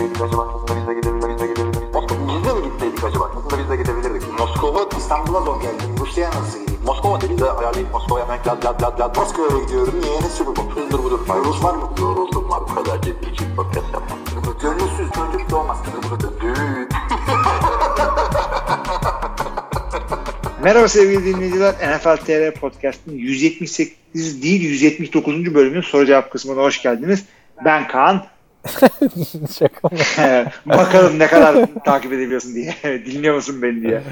gitseydik acaba? Aslında biz de gidebilirdik. Biz de mi gitseydik acaba? Aslında biz de gidebilirdik. Moskova, İstanbul'a zor geldim. Rusya'ya nasıl gideyim? Moskova dedi de ayarlayıp Moskova'ya hemen lad lad lad lad. Moskova'ya gidiyorum. Ne sürü bu? Hızdır budur. Rus var mı? Yoruldum var. Bu kadar ciddi için podcast yapmam. Gönülsüz çocuk doğmaz. Düğün. Merhaba sevgili dinleyiciler. NFL TR Podcast'ın 178 değil 179. bölümünün soru cevap kısmına hoş geldiniz. Ben Kaan. Şaka mı? Bakalım ne kadar takip edebiliyorsun diye. Dinliyor musun beni diye.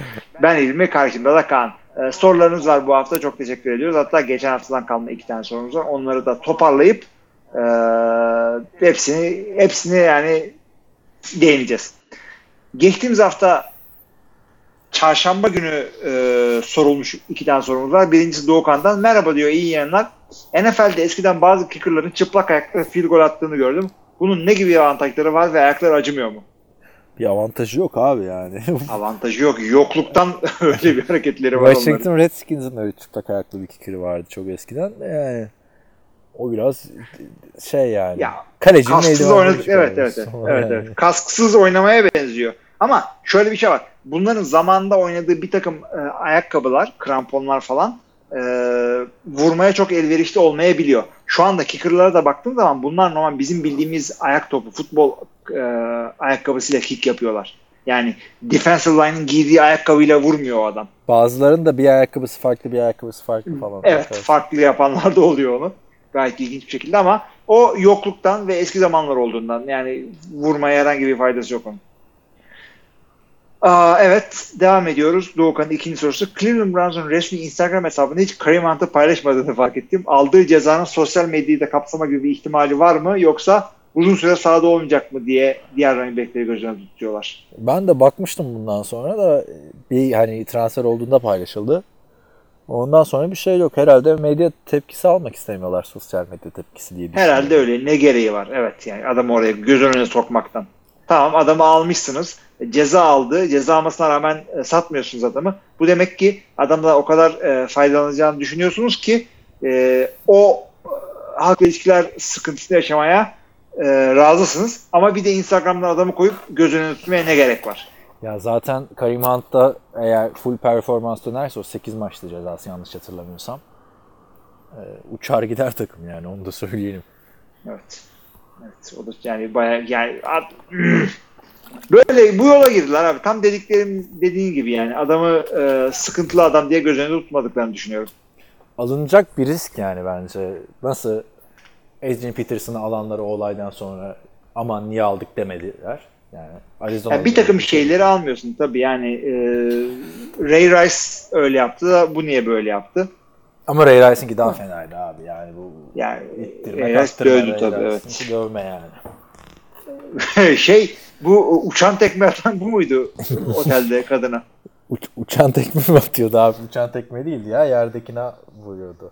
Ben İlmi, karşımda da Kaan. Ee, sorularınız var bu hafta. Çok teşekkür ediyoruz. Hatta geçen haftadan kalma iki tane sorumuz var. Onları da toparlayıp e, hepsini hepsini yani değineceğiz. Geçtiğimiz hafta çarşamba günü e, sorulmuş iki tane sorumuz var. Birincisi Doğukan'dan. Merhaba diyor iyi yayınlar. NFL'de eskiden bazı kickerların çıplak ayakla field goal attığını gördüm. Bunun ne gibi avantajları var ve ayaklar acımıyor mu? Bir avantajı yok abi yani. Avantajı yok. Yokluktan öyle bir hareketleri var onların. Washington Redskins'in de bir çıplak ayaklı bir kicker'ı vardı çok eskiden. Yani o biraz şey yani. Ya, Kalecinin Kasksız oynadık. Evet evet evet. evet, evet. Kasksız oynamaya benziyor. Ama şöyle bir şey var. Bunların zamanında oynadığı bir takım e, ayakkabılar, kramponlar falan e, vurmaya çok elverişli olmayabiliyor. Şu anda kicker'lara da baktığım zaman bunlar normal bizim bildiğimiz ayak topu, futbol e, ayakkabısıyla kick yapıyorlar. Yani defensive line'ın giydiği ayakkabıyla vurmuyor o adam. Bazılarının da bir ayakkabısı farklı bir ayakkabısı farklı falan. Evet farklı yapanlar da oluyor onu. Gayet ilginç bir şekilde ama o yokluktan ve eski zamanlar olduğundan yani vurmaya herhangi bir faydası yok onun. Aa, evet devam ediyoruz. Doğukan'ın ikinci sorusu. Cleveland Browns'un resmi Instagram hesabında hiç Kareem Hunt'ı paylaşmadığını fark ettim. Aldığı cezanın sosyal medyayı da kapsama gibi bir ihtimali var mı yoksa uzun süre sahada olmayacak mı diye diğer running back'leri göz önüne tutuyorlar. Ben de bakmıştım bundan sonra da bir hani transfer olduğunda paylaşıldı. Ondan sonra bir şey yok. Herhalde medya tepkisi almak istemiyorlar sosyal medya tepkisi diye. Herhalde öyle. Ne gereği var? Evet yani adamı oraya göz önüne sokmaktan. Tamam adamı almışsınız. Ceza aldı. Ceza almasına rağmen e, satmıyorsunuz adamı. Bu demek ki adamda o kadar e, faydalanacağını düşünüyorsunuz ki e, o e, halk ilişkiler sıkıntısını yaşamaya e, razısınız. Ama bir de Instagram'dan adamı koyup göz önüne tutmaya ne gerek var? Ya zaten Karim Hunt'ta eğer full performans dönerse o 8 maçta cezası yanlış hatırlamıyorsam. e, uçar gider takım yani onu da söyleyelim. Evet. Evet. O da yani bayağı yani böyle bu yola girdiler abi. Tam dediklerim dediğin gibi yani adamı e, sıkıntılı adam diye göz önünde tutmadıklarını düşünüyorum. Alınacak bir risk yani bence. Nasıl Adrian Peterson'ı alanları o olaydan sonra aman niye aldık demediler. Yani Arizona Yani bir takım şeyleri almıyorsun tabii yani e, Ray Rice öyle yaptı da bu niye böyle yaptı? Ama Ray Rice'inki daha fenaydı abi yani bu Yani ittirme, Ray Rice dövdü Ray tabii Rice'inki dövme yani. evet. şey bu uçan tekme atan bu muydu otelde kadına? Uç- uçan tekme mi atıyordu abi? Uçan tekme değildi ya yerdekine vuruyordu.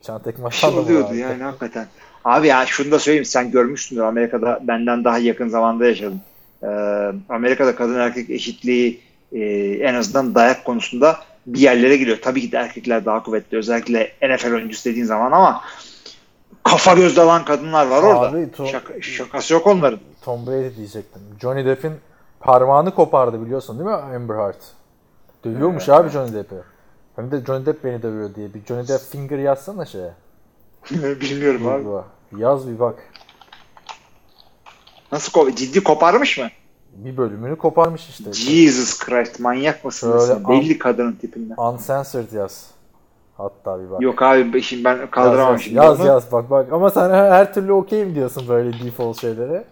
Uçan tekme şey atan oluyordu vardı. yani hakikaten. Abi ya şunu da söyleyeyim sen görmüşsündür Amerika'da benden daha yakın zamanda yaşadım. Ee, Amerika'da kadın erkek eşitliği e, en azından dayak konusunda bir yerlere giriyor. Tabii ki de erkekler daha kuvvetli özellikle NFL oyuncusu dediğin zaman ama kafa göz dalan kadınlar var orada. Abi, Tom- Şaka- şakası yok onların. Tom Brady diyecektim. Johnny Depp'in parmağını kopardı biliyorsun değil mi Amber Heard? Dövüyormuş abi Johnny Depp'i. Hem de Johnny Depp beni dövüyor diye. Bir Johnny Depp finger yazsana şeye. Bilmiyorum abi. Yaz bir bak. Nasıl ko- ciddi koparmış mı? Bir bölümünü koparmış işte. Jesus Christ manyak mısın? Şöyle sen? Belli kadının tipinden. Uncensored yaz. Hatta bir bak. Yok abi şimdi ben kaldıramam yaz, şimdi. yaz, yaz, yaz bak bak. Ama sen her, her türlü okeyim diyorsun böyle default şeylere.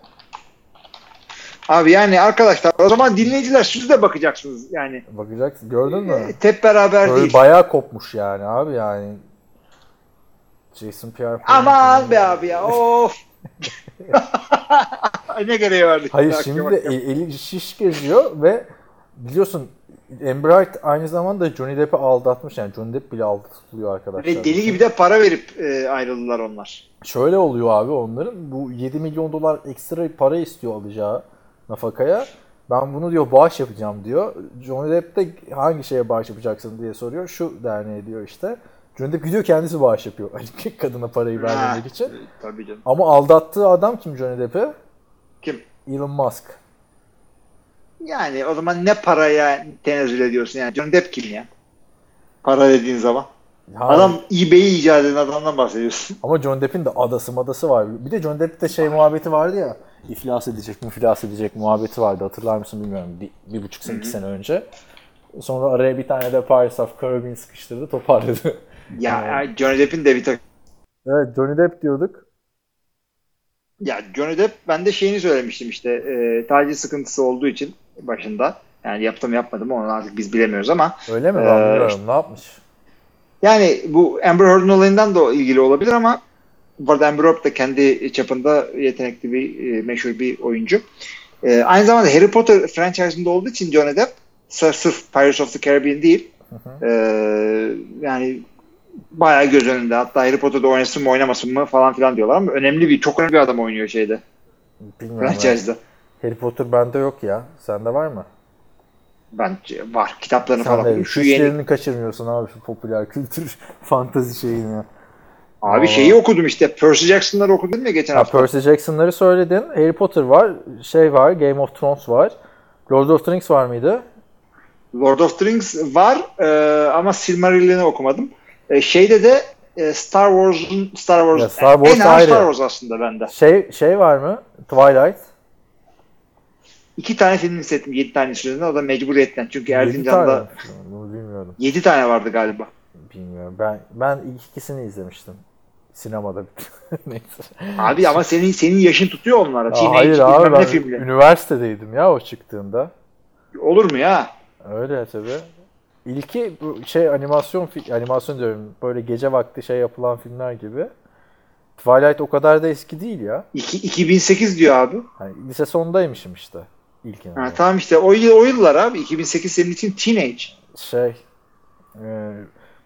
Abi yani arkadaşlar o zaman dinleyiciler siz de bakacaksınız yani. Bakacaksın. Gördün mü? E, Hep beraber Böyle değil. bayağı kopmuş yani abi yani. Jason Pierre. Aman be abi ya of. ne gereği vardı? Hayır şimdi el- eli şiş geziyor ve biliyorsun Heard aynı zamanda Johnny Depp'i aldatmış yani Johnny Depp bile aldatılıyor arkadaşlar. Ve deli gibi de para verip e, ayrıldılar onlar. Şöyle oluyor abi onların bu 7 milyon dolar ekstra para istiyor alacağı nafakaya. Ben bunu diyor bağış yapacağım diyor. Johnny Depp de hangi şeye bağış yapacaksın diye soruyor. Şu derneğe diyor işte. Johnny Depp gidiyor kendisi bağış yapıyor. Kadına parayı vermemek için. Tabii canım. Ama aldattığı adam kim Johnny Depp'i? Kim? Elon Musk. Yani o zaman ne paraya tenezzül ediyorsun yani? Johnny Depp kim ya? Para dediğin zaman. Hayır. Adam eBay'i icat eden adamdan bahsediyorsun. Ama John Depp'in de adası madası var. Bir de John Depp'te şey muhabbeti vardı ya. iflas edecek mi iflas edecek muhabbeti vardı. Hatırlar mısın bilmiyorum. Bir, bir buçuk sene, iki sene önce. Sonra araya bir tane de Pirates of Caribbean sıkıştırdı toparladı. Ya, ya Johnny Depp'in de bir tak evet Johnny Depp diyorduk. Ya Johnny Depp ben de şeyini söylemiştim işte e, taciz sıkıntısı olduğu için başında. Yani yaptım yapmadım onu artık biz bilemiyoruz ama Öyle mi? Ben Ee, bilmiyorum. Ne yapmış? yani bu Amber Heard'ın olayından da ilgili olabilir ama bu arada Amber Heard da kendi çapında yetenekli bir e, meşhur bir oyuncu. E, aynı zamanda Harry Potter franchise'ında olduğu için Johnny Depp sırf, Pirates of the Caribbean değil e, yani bayağı göz önünde. Hatta Harry Potter'da oynasın mı oynamasın mı falan filan diyorlar ama önemli bir çok önemli bir adam oynuyor şeyde Bilmiyorum. franchise'da. Harry Potter bende yok ya. Sende var mı? Bence var. Kitaplarını Sen falan. de şu yeni, kaçırmıyorsun abi şu popüler kültür fantazi şeyini. abi Aa. şeyi okudum işte. Percy Jackson'ları okudun mu geçen Ha, hafta? Percy Jackson'ları söyledin. Harry Potter var. Şey var. Game of Thrones var. Lord of the Rings var mıydı? Lord of the Rings var e, ama Silmarillion'ı okumadım. E, şeyde de e, Star Wars'un Star Wars, Ya Star Wars en az ayrı. Star Wars aslında bende. Şey şey var mı? Twilight. İki tane film hissettim. Yedi tane süreden o da mecburiyetten. Çünkü Erzincan'da? Bunu bilmiyorum. yedi tane vardı galiba. Bilmiyorum. Ben ben ikisini izlemiştim. Sinemada. Neyse. Abi ama senin senin yaşın tutuyor onlara. Teenage hayır abi ben ne filmleri. üniversitedeydim ya o çıktığında. Olur mu ya? Öyle tabi. İlki şey animasyon animasyon diyorum böyle gece vakti şey yapılan filmler gibi. Twilight o kadar da eski değil ya. İki, 2008 diyor abi. Hani lise sondaymışım işte ilkine. Ha, tamam işte o, yıl, o yıllar abi. 2008 senin için teenage. Şey e,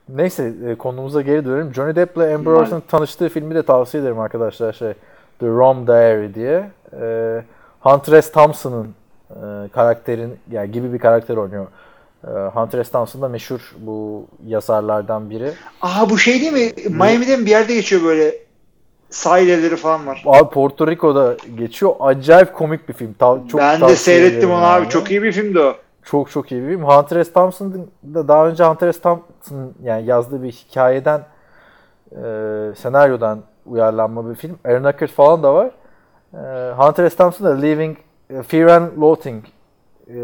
neyse e, konumuza geri dönelim. Johnny Depp ile Amber. Heard'ın tanıştığı filmi de tavsiye ederim arkadaşlar. Şey The Rom Diary diye. E, Hunter S. Thompson'ın e, karakterin yani gibi bir karakter oynuyor. E, Hunter S. Thompson da meşhur bu yazarlardan biri. Aha bu şey değil mi? Miami'de mi bir yerde geçiyor böyle sahil evleri falan var. Abi Porto Rico'da geçiyor. Acayip komik bir film. Ta- çok ben de seyrettim onu abi. yani. Çok iyi bir filmdi o. Çok çok iyi bir film. Hunter S. Thompson'ın da daha önce Hunter S. Thompson yani yazdığı bir hikayeden e, senaryodan uyarlanma bir film. Aaron Eckhart falan da var. E, Hunter S. Thompson da Living e, Fear and Loathing e,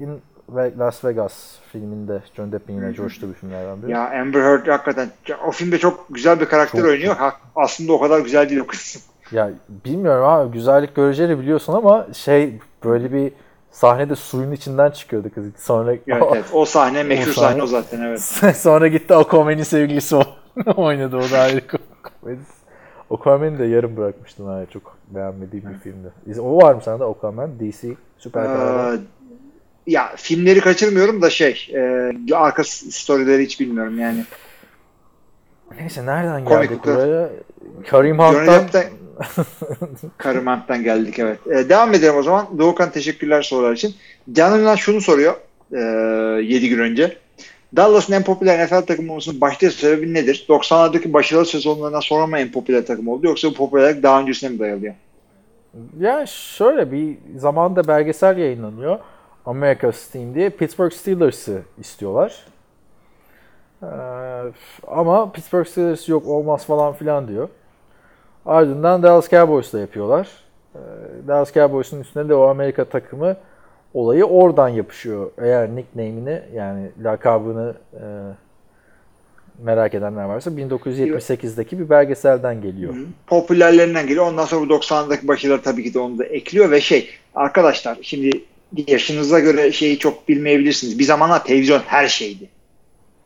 in Ve- Las Vegas filminde John Depp'in yine coştuğu bir filmlerden biri. Ya Amber Heard hakikaten o filmde çok güzel bir karakter Çok. oynuyor. Ha, aslında o kadar güzel değil o kız. Ya bilmiyorum abi güzellik göreceğini biliyorsun ama şey böyle bir sahnede suyun içinden çıkıyordu kız. Sonra Evet, evet. O sahne meşhur O sahne- sahne o zaten evet. Sonra gitti Aquaman'in sevgilisi o. oynadı o da ayrı komedi. Aquaman'i de yarım bırakmıştım ha çok beğenmediğim bir filmdi. O var mı sende Aquaman? DC süper kahraman. Ee, ya filmleri kaçırmıyorum da şey e, arka storyleri hiç bilmiyorum yani. Neyse nereden komik geldik bu. buraya? Karim Hunt'tan Depp'ten Karimant'tan geldik evet. E, devam edelim o zaman. Doğukan teşekkürler sorular için. Can Ünal şunu soruyor e, 7 gün önce. Dallas'ın en popüler NFL takımı olmasının başta sebebi nedir? 90'lardaki başarılı sezonlarından sonra mı en popüler takım oldu yoksa bu popülerlik daha öncesine mi dayalıyor? ya şöyle bir zamanda belgesel yayınlanıyor. America's Team diye Pittsburgh Steelers'ı istiyorlar. Ee, ama Pittsburgh Steelers yok olmaz falan filan diyor. Ardından Dallas Cowboys'la yapıyorlar. Ee, Dallas Cowboys'un üstüne de o Amerika takımı olayı oradan yapışıyor. Eğer nickname'ini yani lakabını e, merak edenler varsa 1978'deki bir belgeselden geliyor. popülerlerinden geliyor. Ondan sonra bu 90'daki başarılar tabii ki de onu da ekliyor ve şey arkadaşlar şimdi yaşınıza göre şeyi çok bilmeyebilirsiniz. Bir zamanlar televizyon her şeydi.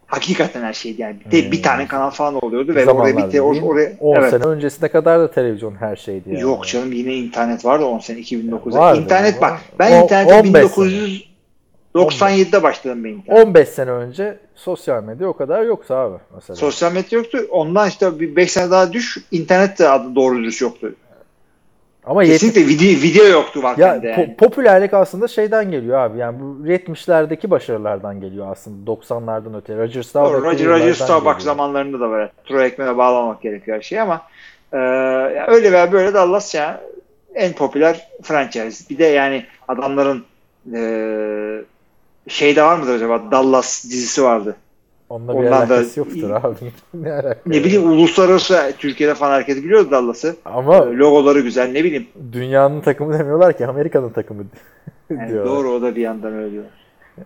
Hakikaten her şeydi yani. Bir, Hmm. bir tane kanal falan oluyordu ve oraya bir te, or- oraya 10 evet. sene öncesine kadar da televizyon her şeydi yani. Yok canım yine internet vardı 10 sene 2009'da. Vardı internet ama. bak ben O- internete 15 1997'de başladım ben internet. 15 sene önce sosyal medya o kadar yoktu abi mesela. Sosyal medya yoktu. Ondan işte bir 5 sene daha düş. internet de adı doğru dürüst yoktu. Ama yet- Kesinlikle video, video yoktu ya vaktinde yani. po- popülerlik aslında şeyden geliyor abi. Yani bu 70'lerdeki başarılardan geliyor aslında 90'lardan öte. Roger Staubach Roger, yıllardan Roger Staubach zamanlarında da böyle Troy ekmeğe bağlamak gerekiyor her şey ama e, ya öyle veya böyle Dallas ya en popüler franchise. Bir de yani adamların e, şeyde var mıdır acaba? Dallas dizisi vardı. Onunla bir Ondan da- alakası yoktur abi. ne alakası? Ne bileyim uluslararası Türkiye'de falan herkes biliyor Dallas'ı. Ama E, Logoları güzel ne bileyim. dünyanın takımı demiyorlar ki Amerika'nın takımı Yani diyorlar. doğru o da bir yandan öyle diyor.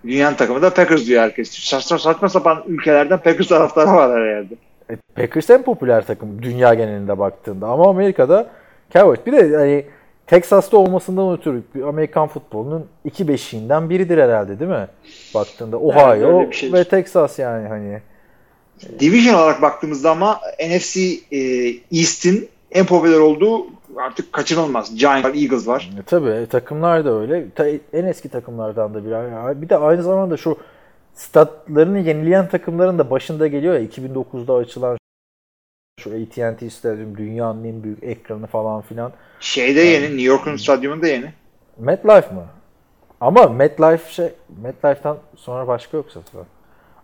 Dünyanın takımı da Packers diyor herkes. Saçma, saçma sapan ülkelerden Packers taraftarı var her yerde. E, Packers en popüler takım dünya genelinde baktığında ama Amerika'da Cowboys. Bir de hani Texas'ta olmasından ötürü Amerikan futbolunun iki beşiğinden biridir herhalde değil mi? Baktığında Ohio bir şeydir. ve Texas yani hani. Division olarak baktığımızda ama NFC e, East'in en popüler olduğu artık kaçınılmaz. Giants var, Eagles var. E, tabii e, takımlar da öyle. Ta- en eski takımlardan da biri. Bir de aynı zamanda şu statlarını yenileyen takımların da başında geliyor ya 2009'da açılan şu AT&T Stadium dünyanın en büyük ekranı falan filan. Şeyde yeni, New York'un stadyumunda yeni. MetLife mı? Ama MetLife şey MetLife'tan sonra başka yok zaten.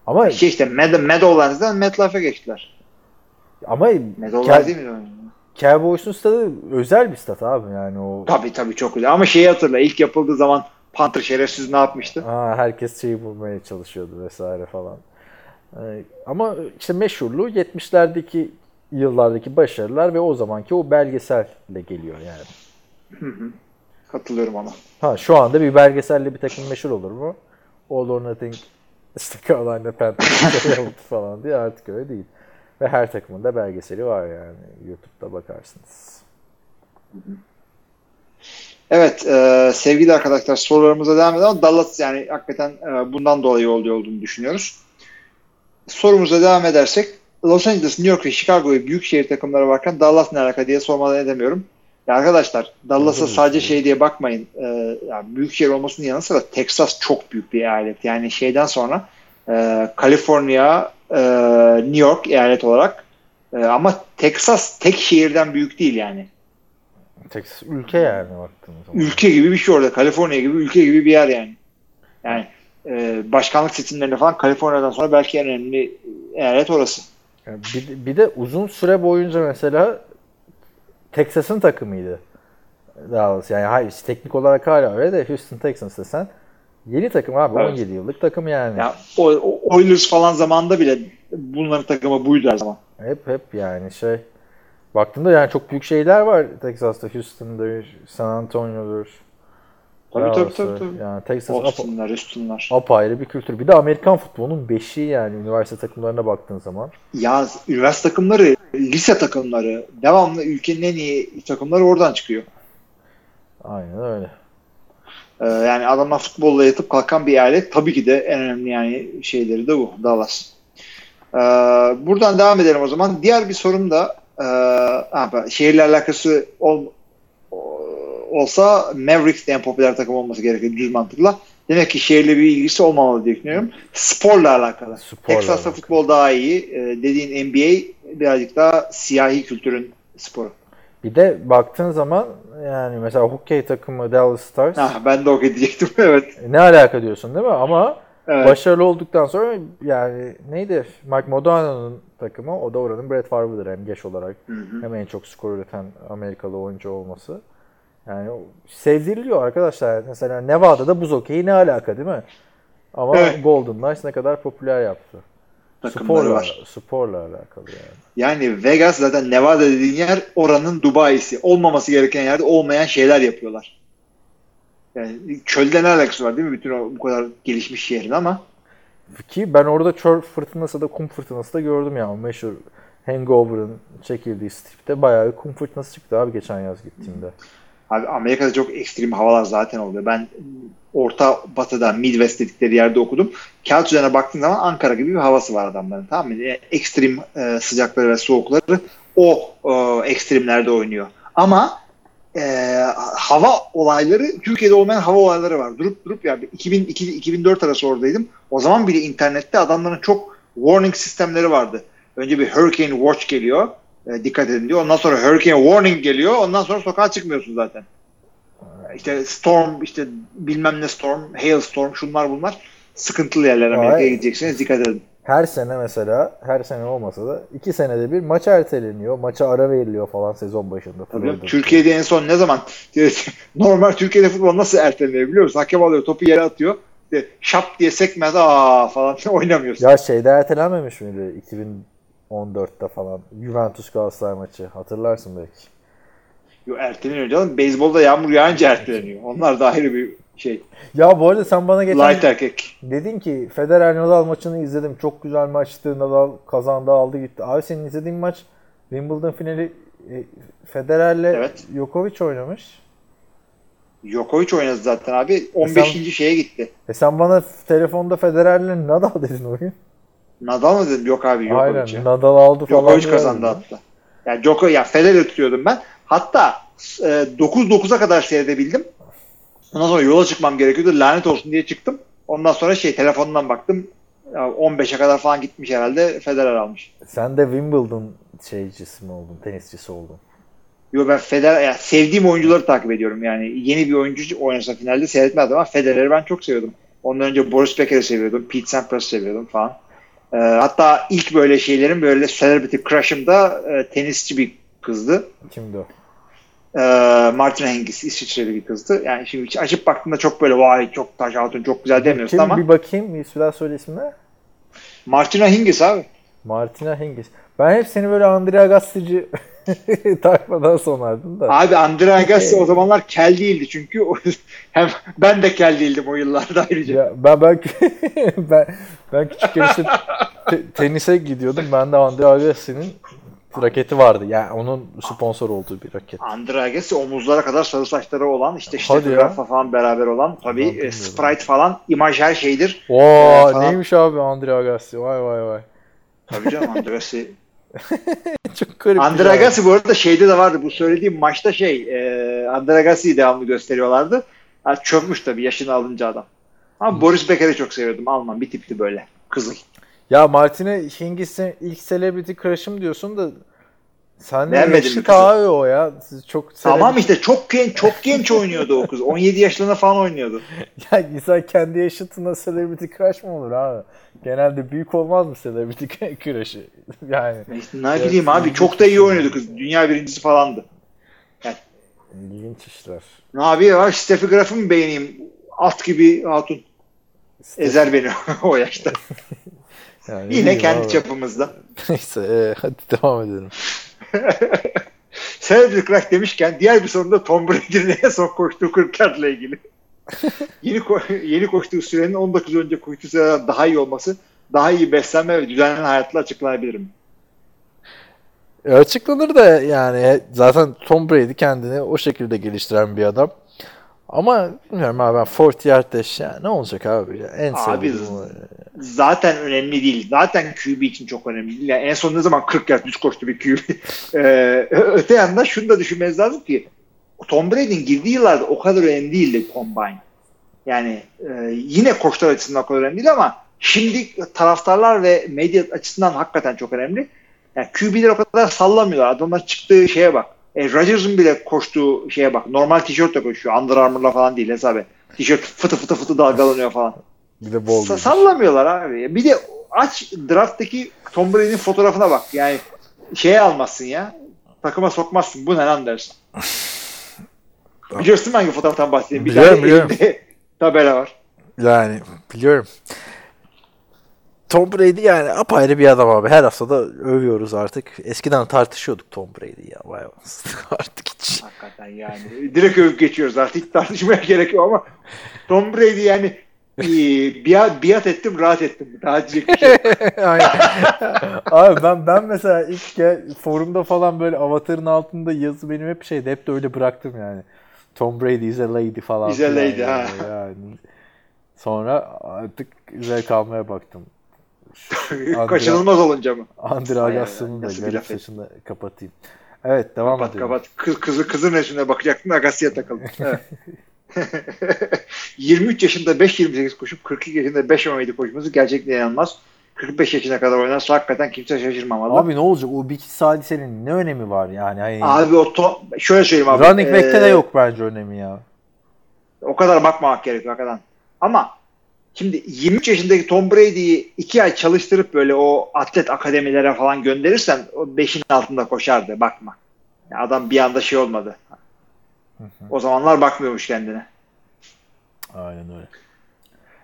Ama Şey işte Med Meadowlands'dan MetLife'e geçtiler. ama Meadowlands değil mi? Cowboys'un stadı özel bir stat abi yani o. Tabii tabii çok güzel. Ama şeyi hatırla ilk yapıldığı zaman Panther şerefsiz ne yapmıştı? Aa, herkes şeyi bulmaya çalışıyordu vesaire falan. Ee, ama işte meşhurluğu 70'lerdeki yıllardaki başarılar ve o zamanki o belgeselle geliyor yani. Hı hı. Katılıyorum ama. Ha şu anda bir belgeselle bir takım meşhur olur mu? All or Nothing işte Carolina Panthers yaptı falan diye artık öyle değil. Ve her takımın da belgeseli var yani. YouTube'da bakarsınız. Evet e, sevgili arkadaşlar sorularımıza devam edelim. Dallas yani hakikaten e, bundan dolayı oluyor olduğunu düşünüyoruz. Sorumuza devam edersek Los Angeles, New York ve Chicago gibi büyük şehir takımları varken Dallas ne alaka diye sormadan edemiyorum. Ya arkadaşlar Dallas'a sadece şey diye bakmayın. E, yani büyük şehir olmasının yanı sıra Texas çok büyük bir eyalet. Yani şeyden sonra e, Kaliforniya, e, New York eyalet olarak e, ama Texas tek şehirden büyük değil yani. Texas ülke yani baktığınız zaman. ülke gibi bir şey orada. Kaliforniya gibi ülke gibi bir yer yani. Yani e, başkanlık seçimlerinde falan Kaliforniya'dan sonra belki en önemli eyalet orası. Yani bir, bir de uzun süre boyunca mesela Texas'ın takımıydı. Dallas. Yani hayır teknik olarak hala öyle de Houston Texans desen yeni takım abi Evet. 17 yıllık takım yani. Ya o, o Oilers falan zamanında bile bunların takımı buydu her zaman. Hep hep yani şey baktığında yani çok büyük şeyler var Texas'ta Houston'dır, San Antonio'dur. Tabii tabii tabii. tabii. Yani Texas Austin'lar, Houston'lar. apayrı bir kültür. Bir de Amerikan futbolunun beşiği yani üniversite takımlarına baktığın zaman. Ya üniversite takımları, lise takımları, devamlı ülkenin en iyi takımları oradan çıkıyor. Aynen öyle. Ee, yani adamlar futbolla yatıp kalkan bir eyalet. Tabii ki de en önemli yani şeyleri de bu. Dallas. Ee, buradan devam edelim o zaman. Diğer bir sorum da e, şehirle alakası ol, olsa Mavericks de en popüler takım olması gerekiyor düz mantıkla. Demek ki şehirle bir ilgisi olmamalı diye düşünüyorum. Sporla alakalı. Sporla Texas'ta alakalı. futbol daha iyi. Ee, dediğin NBA birazcık daha siyahi kültürün sporu. Bir de baktığın zaman yani mesela hokey takımı Dallas Stars Ha, ben de o diyecektim. evet. ne alaka diyorsun değil mi? Ama evet. başarılı olduktan sonra yani neydi? Mike Modano'nun takımı o da oranın Brett Favre'ıdır hem geç olarak. Hı hı. Hem en çok skor üreten Amerikalı oyuncu olması. Yani sevdiriliyor arkadaşlar. Mesela Nevada'da buz hokeyi ne alaka değil mi? Ama Evet. Golden Knights ne kadar popüler yaptı. Takımları Sporla, var. sporla alakalı yani. Yani Vegas zaten Nevada dediğin yer oranın Dubai'si. Olmaması gereken yerde olmayan şeyler yapıyorlar. Yani çölde ne alakası var değil mi bütün o bu kadar gelişmiş şehrin ama Ki ben orada çöl fırtınası da kum fırtınası da gördüm ya. Meşhur Hangover'ın çekildiği stripte bayağı bir kum fırtınası çıktı abi geçen yaz gittiğimde. Abi Amerika'da çok ekstrem havalar zaten oluyor. Ben Orta Batı'da Midwest dedikleri yerde okudum. Kağıt üzerine baktığın zaman Ankara gibi bir havası var adamların. Tamam mı? Yani ekstrem e, sıcakları ve soğukları o e, ekstremlerde oynuyor. Ama e, hava olayları Türkiye'de olmayan hava olayları var. Durup durup yani 2002-2004 arası oradaydım. O zaman bile internette adamların çok warning sistemleri vardı. Önce bir Hurricane Watch geliyor. E, dikkat edin diyor. Ondan sonra Hurricane Warning geliyor. Ondan sonra sokağa çıkmıyorsun zaten. İşte Storm, işte bilmem ne Storm, Hailstorm, şunlar bunlar. Sıkıntılı yerler Amerika'ya Ay. gideceksiniz. Dikkat edin. her sene mesela her sene olmasa da iki senede bir maç erteleniyor. Maça ara veriliyor falan sezon başında. Tabii. Türkiye'de en son ne zaman normal Türkiye'de futbol nasıl erteleniyor biliyor musun? Hakem alıyor topu yere atıyor. Şap diye sekmez aa falan oynamıyorsun. Ya şeyde ertelenmemiş miydi 2014'te falan Juventus Galatasaray maçı hatırlarsın belki. Yo, erteleniyor canım. Beyzbolda yağmur yağınca erteleniyor. Onlar da ayrı bir şey. Ya bu arada sen bana geçen Light erkek. dedin ki Federer Nadal maçını izledim. Çok güzel maçtı. Nadal kazandı aldı gitti. Abi senin izlediğin maç Wimbledon finali e, Federer'le Evet. Djokovic oynamış. Djokovic oynadı zaten abi. 15. sen- şeye gitti. E sen bana telefonda Federer'le Nadal dedin oyun. Nadal mı dedim? Yok abi Djokovic. Aynen. Nadal aldı falan. Djokovic kazandı dedim. hatta. Yani Djokovic, ya Federer tutuyordum ben. Hatta e, 9-9'a kadar seyredebildim. Ondan sonra yola çıkmam gerekiyordu. Lanet olsun diye çıktım. Ondan sonra şey telefondan baktım. Ya 15'e kadar falan gitmiş herhalde. Federer almış. Sen de Wimbledon şeycisi mi oldun? Tenisçisi oldun. Yo ben Federer, yani sevdiğim oyuncuları takip ediyorum. Yani yeni bir oyuncu oynasa finalde seyretmedim ama Federer'i ben çok seviyordum. Ondan önce Boris Becker'i seviyordum. Pete Sampras'ı seviyordum falan. Ee, hatta ilk böyle şeylerin böyle celebrity crush'ım da e, tenisçi bir kızdı. Kimdi o? Ee, Martina Hingis İsviçreli bir kızdı. Yani şimdi açıp baktığında çok böyle vay çok taş altın çok güzel demiyorsun Kim? ama Bir bakayım. Bir daha söyle ismini. Martina Hingis abi. Martina Hingis. Ben hep seni böyle Andrea Gassi'ci tayfadan sonardım da. Abi Andrea Agassi o zamanlar kel değildi çünkü hem ben de kel değildim o yıllarda ayrıca. Ya ben ben ben, ben küçükken işte te- tenise gidiyordum. Ben de Andrea Agassi'nin raketi vardı. Yani onun sponsor olduğu bir raket. Andrea Agassi omuzlara kadar sarı saçları olan işte işte ya. Graf'a falan beraber olan tabii e. Sprite falan imaj her şeydir. Oo Ee, neymiş abi Andrea Agassi? Vay vay vay. Tabii canım Andrea Agassi. Çok garip. şey. Agassi bu arada şeyde de vardı bu söylediğim maçta şey e, Andrea Agassi'yi devamlı gösteriyorlardı. Ha, çökmüş tabii yaşını alınca adam. Ama Boris Becker'i çok seviyordum. Alman bir tipti böyle. Kızıl. Ya Martina Hingis'in ilk celebrity crush'ım diyorsun da sen de yaşıt abi o ya. Siz çok Tamam işte çok genç çok genç oynuyordu o kız. 17 yaşlarında falan oynuyordu. Ya insan kendi yaşıtına celebrity crush mı olur abi? Genelde büyük olmaz mı celebrity crush'ı? Yani İşte ne bileyim abi çok da iyi oynuyordu kız. Dünya birincisi falandı. ilginç işler. Ne yapıyor? Steffi Graf'ı mı beğeneyim? At gibi hatun. Ezer beni o yaşta. Yani ne Yine kendi abi. çapımızda. Neyse e, hadi devam edelim. Celebrity Crack demişken diğer bir sorun da Tom Brady'nin en son koştuğu 40 yardla ilgili. yeni, ko- yeni koştuğu sürenin 19 önce koştuğu süreden daha iyi olması, daha iyi beslenme ve düzenli hayatla açıklanabilir mi? E, açıklanır da yani zaten Tom Brady kendini o şekilde geliştiren bir adam. Ama bilmiyorum abi ben 40 yard dash yani ne olacak abi ya en Abi, sevdiğim. Zaten önemli değil. Zaten QB için çok önemli değil. Yani en son ne zaman 40 yard düz koştu bir QB. Ee, öte yandan şunu da düşünmeniz lazım ki Tom Brady'nin girdiği yıllarda o kadar önemli değildi combine. Yani e, yine koçlar açısından o kadar önemli değil ama şimdi taraftarlar ve medya açısından hakikaten çok önemli. Yani QB'ler o kadar sallamıyorlar. Adamlar çıktığı şeye bak. E, Rodgers'ın bile koştuğu şeye bak. Normal tişörtle koşuyor. Under Armour'la falan değil hesap et. Tişört fıtı fıtı fıtı dalgalanıyor falan. Bir de bol Sa- sallamıyorlar abi. Bir de aç drafttaki Tom Brady'nin fotoğrafına bak. Yani şeye almazsın ya. Takıma sokmazsın. Bu ne lan dersin. Biliyorsun hangi fotoğraftan bahsedeyim? Bir Biliyorum, tane biliyorum. tabela var. Yani biliyorum. Tom Brady yani apayrı bir adam abi. Her hafta da övüyoruz artık. Eskiden tartışıyorduk Tom Brady ya. Vay artık hiç. Hakikaten yani. Direkt övüp geçiyoruz artık. Hiç tartışmaya gerek yok ama Tom Brady yani e, biat, biat ettim rahat ettim. Daha diyecek bir şey. Aynen. Abi ben ben mesela ilk gel, forumda falan böyle avatarın altında yazı benim hep şeydi. Hep de öyle bıraktım yani. Tom Brady is a lady falan. Is a lady, yani. ha. Yani. Sonra artık zevk almaya baktım. Andrea- Kaçınılmaz olunca mı? Andrea Vay Agassi'nin de bir garip saçını kapatayım. Evet devam Kapat edelim. kapat. Kız, kızı, kızın resmine bakacaktın Agassi'ye takıldın. Evet. 23 yaşında 5.28 koşup 42 yaşında 5.17 koşması gerçekten inanılmaz. 45 yaşına kadar oynarsa hakikaten kimse şaşırmamalı. Abi, Abi ne olacak? O bir iki salisenin ne önemi var yani? Hani o to- şöyle söyleyeyim abi. running back'te de Ee, yok bence önemi ya. O kadar bakmamak gerekiyor hakikaten. Ama Şimdi 23 yaşındaki Tom Brady'yi 2 ay çalıştırıp böyle o atlet akademilere falan gönderirsen o 5'in altında koşardı bakma. Yani adam bir anda şey olmadı. O zamanlar bakmıyormuş kendine. Aynen öyle.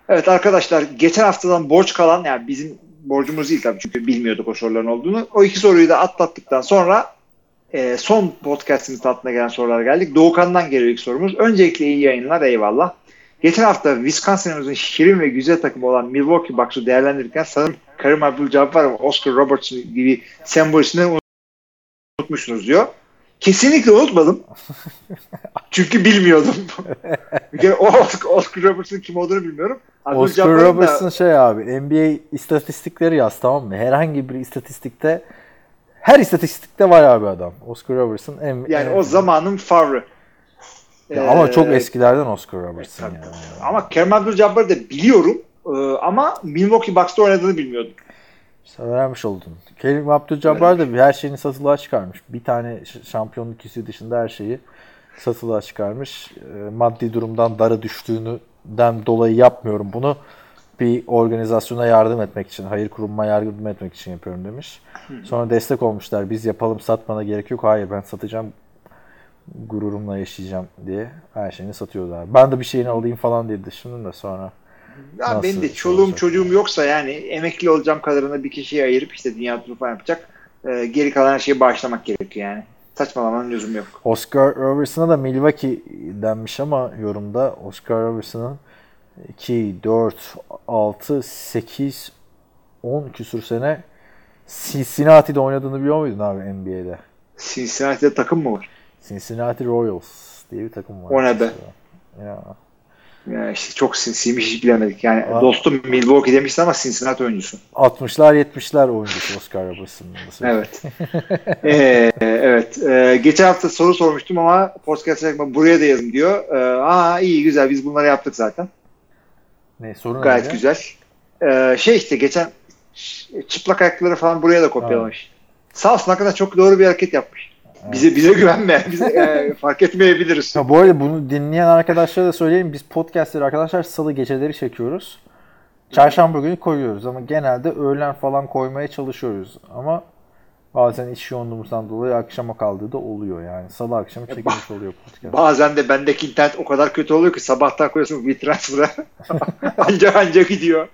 Evet arkadaşlar geçen haftadan borç kalan yani bizim borcumuz değil tabii çünkü bilmiyorduk o soruların olduğunu. O iki soruyu da atlattıktan sonra e, son podcast'ın tatlına gelen sorulara geldik. Doğukan'dan geliyor ilk sorumuz. Öncelikle iyi yayınlar eyvallah. Geçen hafta Wisconsin'ımızın şirin ve güzel takımı olan Milwaukee Bucks'u değerlendirirken sanırım Karim Abdul-Jabbar ve Oscar Robertson gibi sembolüsünü unutmuşsunuz diyor. Kesinlikle unutmadım. Çünkü bilmiyordum. bir kere o Oscar Robertson kim olduğunu bilmiyorum. Oscar Abdul-Jabbar'ın da- Robertson şey abi NBA istatistikleri yaz tamam mı? Herhangi bir istatistikte her istatistikte var abi adam. Oscar Robertson en, yani en- o zamanın favrı. Ya ama çok Ee, eskilerden Oscar Robertson tabii, yani. Ama Kerim Abdul-Jabbar'ı da biliyorum. Ee, ama Milwaukee Bucks'ta oynadığını bilmiyordum. İşte öğrenmiş oldun. Kerim Abdul-Jabbar da her şeyini satılığa çıkarmış. Bir tane şampiyonluk hissi dışında her şeyi satılığa çıkarmış. Ee, Maddi durumdan dara düştüğünden dolayı yapmıyorum bunu. Bir organizasyona yardım etmek için, hayır kurumuma yardım etmek için yapıyorum demiş. Sonra destek olmuşlar. Biz yapalım satmana gerek yok. Hayır ben satacağım. Gururumla yaşayacağım diye her şeyini satıyorlar. Ben de bir şeyini alayım falan diye düşündüm de sonra. Ya benim de şey çoluğum olacak? çocuğum yoksa yani emekli olacağım kadarına bir kişiye ayırıp işte dünya turu falan yapacak. Ee, geri kalan her şeyi bağışlamak gerekiyor yani. Saçmalamanın lüzumu yok. Oscar Robertson'a da Milwaukee denmiş ama yorumda Oscar Robertson'ın 2, 4, 6, 8, 10 küsur sene Cincinnati'de oynadığını biliyor muydun abi NBA'de? Cincinnati'de takım mı var? Cincinnati Royals diye bir takım var. O ne be? Ya. Ya işte çok sinsiymiş hiç bilemedik. Yani Aa. dostum Milwaukee demişti ama Cincinnati oyuncusu. 60'lar 70'ler oyuncusu Oscar Robertson'ın. Evet. Ee, evet. Ee, geçen hafta soru sormuştum ama podcast çekme buraya da yazın diyor. Ee, aa iyi güzel biz bunları yaptık zaten. Ne sorun Gayet neydi? güzel. Ee, şey işte geçen çıplak ayakları falan buraya da kopyalamış. Sağ olsun hakikaten çok doğru bir hareket yapmış. Bize bize güvenme. Bize e, fark etmeyebiliriz. Ha, bu arada bunu dinleyen arkadaşlara da söyleyeyim. Biz podcastleri arkadaşlar salı geceleri çekiyoruz. Çarşamba günü koyuyoruz ama genelde öğlen falan koymaya çalışıyoruz. Ama bazen iş yoğunluğumuzdan dolayı akşama kaldığı da oluyor yani. Salı akşamı çekilmiş oluyor podcast. Bazen de bendeki internet o kadar kötü oluyor ki sabahtan koyuyorsun WeTransfer'a anca anca gidiyor.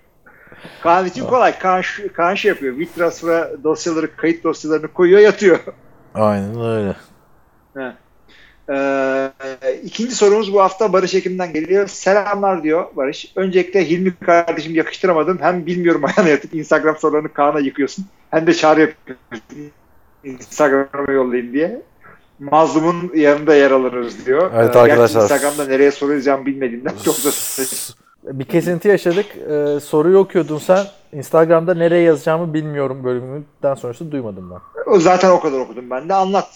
Kaan için kolay. Kaan, Kaan şey yapıyor. WeTransfer'a dosyaları, kayıt dosyalarını koyuyor yatıyor. Aynen öyle. He. Ee, ikinci sorumuz bu hafta Barış Ekim'den geliyor. Selamlar diyor Barış. Öncelikle Hilmi kardeşim yakıştıramadım. Hem bilmiyorum ayağına yatıp Instagram sorularını Kaan'a yıkıyorsun. Hem de çağrı yapıyorsun. Instagram'a yollayın diye. Mazlumun yanında yer alırız diyor. Evet Ee, arkadaşlar. Instagram'da nereye soracağım bilmediğimden çok da Bir kesinti yaşadık. Ee, soruyu okuyordun sen. Instagram'da nereye yazacağımı bilmiyorum bölümünden sonrası duymadım ben. Zaten o kadar okudum ben de. Anlat.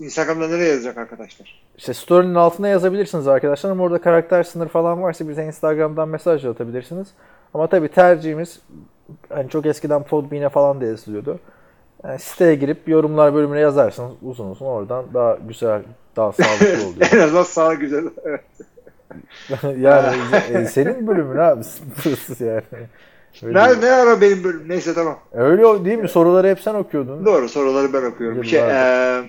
Instagram'da nereye yazacak arkadaşlar? İşte story'nin altına yazabilirsiniz arkadaşlar ama orada karakter sınırı falan varsa bize Instagram'dan mesaj atabilirsiniz. Ama tabii tercihimiz hani çok eskiden Podbean'e falan da yazılıyordu. Yani siteye girip yorumlar bölümüne yazarsanız uzun uzun oradan daha güzel, daha sağlıklı oluyor. en azından sana güzel. Evet. yani e, senin bölümün abi burası yani. Öyle, Ne, ne ara benim bölüm? Neyse tamam. öyle değil mi? Soruları hep sen okuyordun. Doğru soruları ben okuyorum. Bir şey, eee,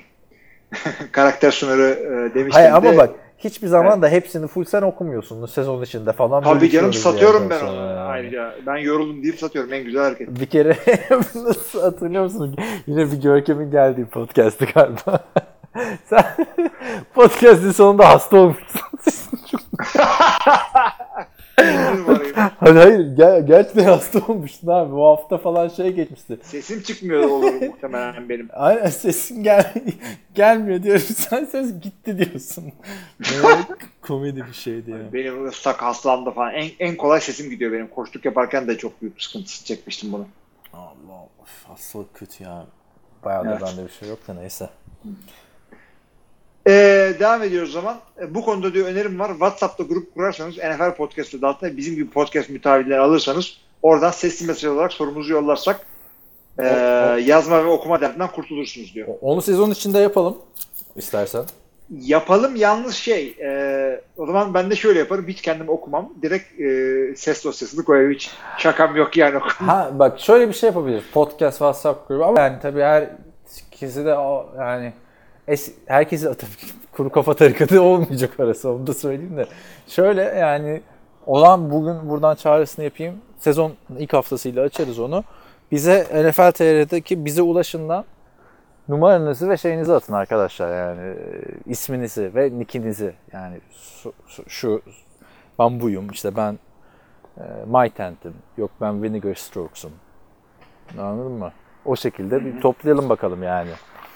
karakter sınırı e, demiştim Hayır ama de, bak hiçbir zaman da hepsini full sen okumuyorsun sezon içinde falan. Tabii canım satıyorum ben onu yani. ayrıca. Ben yoruldum deyip satıyorum. En güzel hareket. Bir kere hatırlıyor musun? Yine bir Görkem'in geldiği podcast'ı galiba. Sen podcast'in sonunda hasta olmuşsun. Hayır hayır ger- gerçekten hasta olmuştun abi. Bu hafta falan şey geçmişti. Sesim çıkmıyor olur muhtemelen benim. Aynen sesin gel gelmiyor diyorum. Sen ses gitti diyorsun. Böyle komedi bir şeydi ya. Benim ıslak hastalandı falan. En, en kolay sesim gidiyor benim. Koştuk yaparken de çok büyük sıkıntı çekmiştim bunu. Allah of, hastalık kötü ya. Bayağı da Evet. bende bir şey yok da neyse. Ee, devam ediyoruz o zaman. Ee, bu konuda diyor önerim var. WhatsApp'ta grup kurarsanız NFL Podcast adı altında bizim gibi podcast mütavilleri alırsanız oradan sesli mesaj olarak sorumuzu yollarsak ee, O- o- yazma ve okuma derdinden kurtulursunuz diyor. Onu sezon içinde yapalım istersen. Yapalım yalnız şey e, o zaman ben de şöyle yaparım hiç kendim okumam direkt e, ses dosyasını koyarım hiç şakam yok yani Ha bak şöyle bir şey yapabiliriz. Podcast, WhatsApp grubu ama yani tabii herkesi de yani es, herkesi tabii kuru kafa tarikatı olmayacak arası onu da söyleyeyim de. Şöyle yani o zaman bugün buradan çağrısını yapayım. Sezon ilk haftasıyla açarız onu. Bize NFL TR'deki bize ulaşından numaranızı ve şeyinizi atın arkadaşlar yani e, isminizi ve nickinizi yani şu, şu, ben buyum işte ben e, My Tent'im yok ben Vinegar Strokes'um anladın mı? O şekilde bir toplayalım bakalım yani.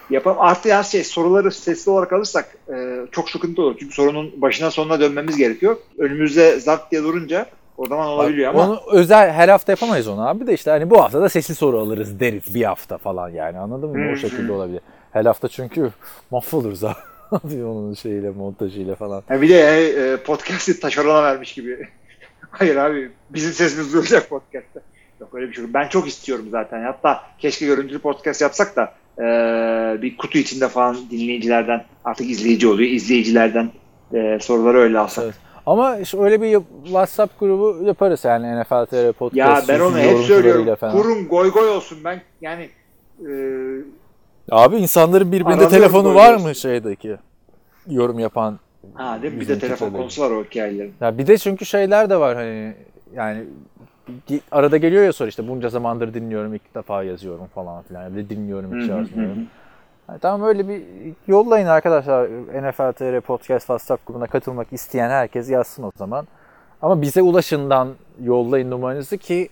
Yapalım. Artı her şey soruları sesli olarak alırsak e, çok sıkıntı olur. Çünkü sorunun başına sonuna dönmemiz gerekiyor. Önümüzde zart diye durunca o zaman olabiliyor ama Onu özel her hafta yapamayız onu abi de işte hani bu hafta da sesli soru alırız deriz bir hafta falan yani anladın mı? Hı O şekilde olabilir. Her hafta çünkü mahvoluruz abi onun şeyiyle montajıyla falan. Ha bir de e, podcast'i taşerona vermiş gibi. Hayır abi bizim sesimiz duyulacak podcast'te. Yok öyle bir şey. Ben çok istiyorum zaten. Hatta keşke görüntülü podcast yapsak da e, bir kutu içinde falan dinleyicilerden artık izleyici oluyor. izleyicilerden e, soruları öyle alsak. Evet. Ama işte öyle bir WhatsApp grubu yaparız yani NFL TR Podcast. Ya ben onu hep söylüyorum. falan. Kurun goy goy olsun. Ben yani e, Abi insanların birbirinde telefonu var mı şeydeki yorum yapan? ha değil mi? Bir de telefon konusu var o hikayelerin. Ya bir de çünkü şeyler de var hani yani arada geliyor ya soru işte bunca zamandır dinliyorum ilk defa yazıyorum falan filan. Ya da dinliyorum hiç yazmıyorum. Yani tamam öyle bir yollayın arkadaşlar NFL TR Podcast WhatsApp grubuna katılmak isteyen herkes yazsın o zaman. Ama bize ulaşından yollayın numaranızı ki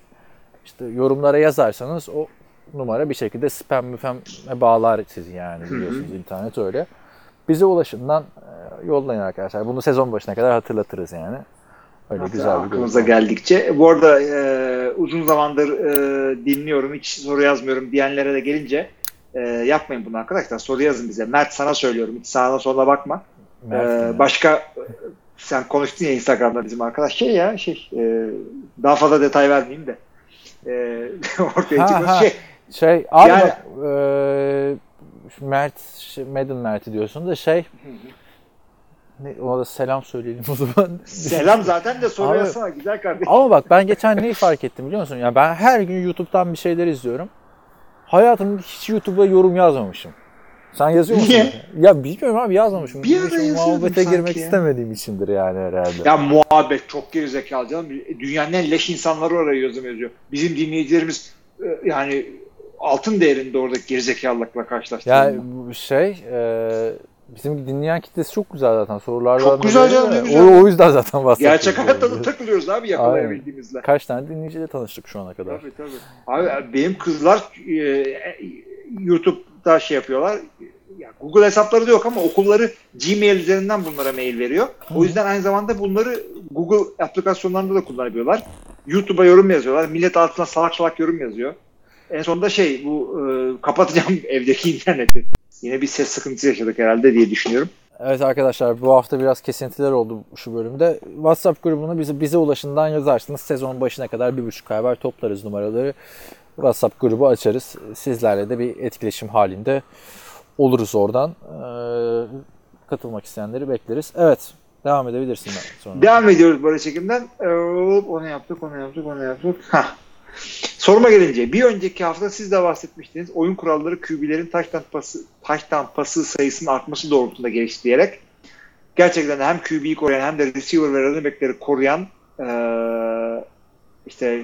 işte yorumlara yazarsanız o numara bir şekilde spam müfem bağlar sizi yani biliyorsunuz internet öyle. Bize ulaşından e, yollayın arkadaşlar. Bunu sezon başına kadar hatırlatırız yani. Öyle Hatta güzel bir aklımıza görüntü. geldikçe. Bu arada e, uzun zamandır e, dinliyorum, hiç soru yazmıyorum diyenlere de gelince e, yapmayın bunu arkadaşlar. Soru yazın bize. Mert sana söylüyorum. Hiç sağına soluna bakma. Mert E, başka e, sen konuştun ya Instagram'da bizim arkadaş. Şey ya şey e, daha fazla detay vermeyeyim de. E, ortaya Ha, çıkmış ha. şey. Şey abi Yani- bak e, Mert, Madden Mert'i diyorsun da şey ne, ona da selam söyleyelim o zaman. Selam zaten de Abi- yazsana güzel kardeşim. Ama bak ben geçen neyi fark ettim biliyor musun? Ya ben her gün YouTube'dan bir şeyler izliyorum. Hayatımda hiç YouTube'a yorum yazmamışım. Sen yazıyor musun? Niye? Ya bilmiyorum abi yazmamışım. Bir ara yazıyordum muhabbete sanki girmek ya. istemediğim içindir yani herhalde. Ya muhabbet çok gerizekalı canım. Dünyanın en leş insanları oraya yazım yazıyor. Bizim dinleyicilerimiz e, yani altın değerinde oradaki gerizekalılıkla karşılaştığında. Yani bu şey e, bizim dinleyen kitlesi çok güzel zaten sorulardan. Çok güzel canım, ne güzel. O, o yüzden zaten WhatsApp. Gerçek hayatta da takılıyoruz abi yakalayabildiğimizle. Kaç tane dinleyiciyle tanıştık şu ana kadar. Tabii tabii. Abi benim kızlar e, YouTube'da şey yapıyorlar. Ya Google hesapları da yok ama okulları Gmail üzerinden bunlara mail veriyor. O yüzden aynı zamanda bunları Google aplikasyonlarında da kullanabiliyorlar. YouTube'a yorum yazıyorlar. Millet altına salak salak yorum yazıyor. En sonunda şey bu e, kapatacağım evdeki interneti. Yine bir ses sıkıntısı yaşadık herhalde diye düşünüyorum. Evet arkadaşlar bu hafta biraz kesintiler oldu şu bölümde. WhatsApp grubunu bize, bize ulaşından yazarsınız. Sezonun başına kadar bir buçuk ay var toplarız numaraları. WhatsApp grubu açarız. Sizlerle de bir etkileşim halinde oluruz oradan. Ee, katılmak isteyenleri bekleriz. Evet devam edebilirsin ben sonra. Devam ediyoruz böyle çekimden. Ee, Onu yaptık, onu yaptık, onu yaptık. Hah. Soruma gelince bir önceki hafta siz de bahsetmiştiniz. Oyun kuralları QB'lerin taş tampası, taş tampası sayısının artması doğrultusunda geliştirerek gerçekten hem QB'yi koruyan hem de receiver ve running back'leri koruyan eee, işte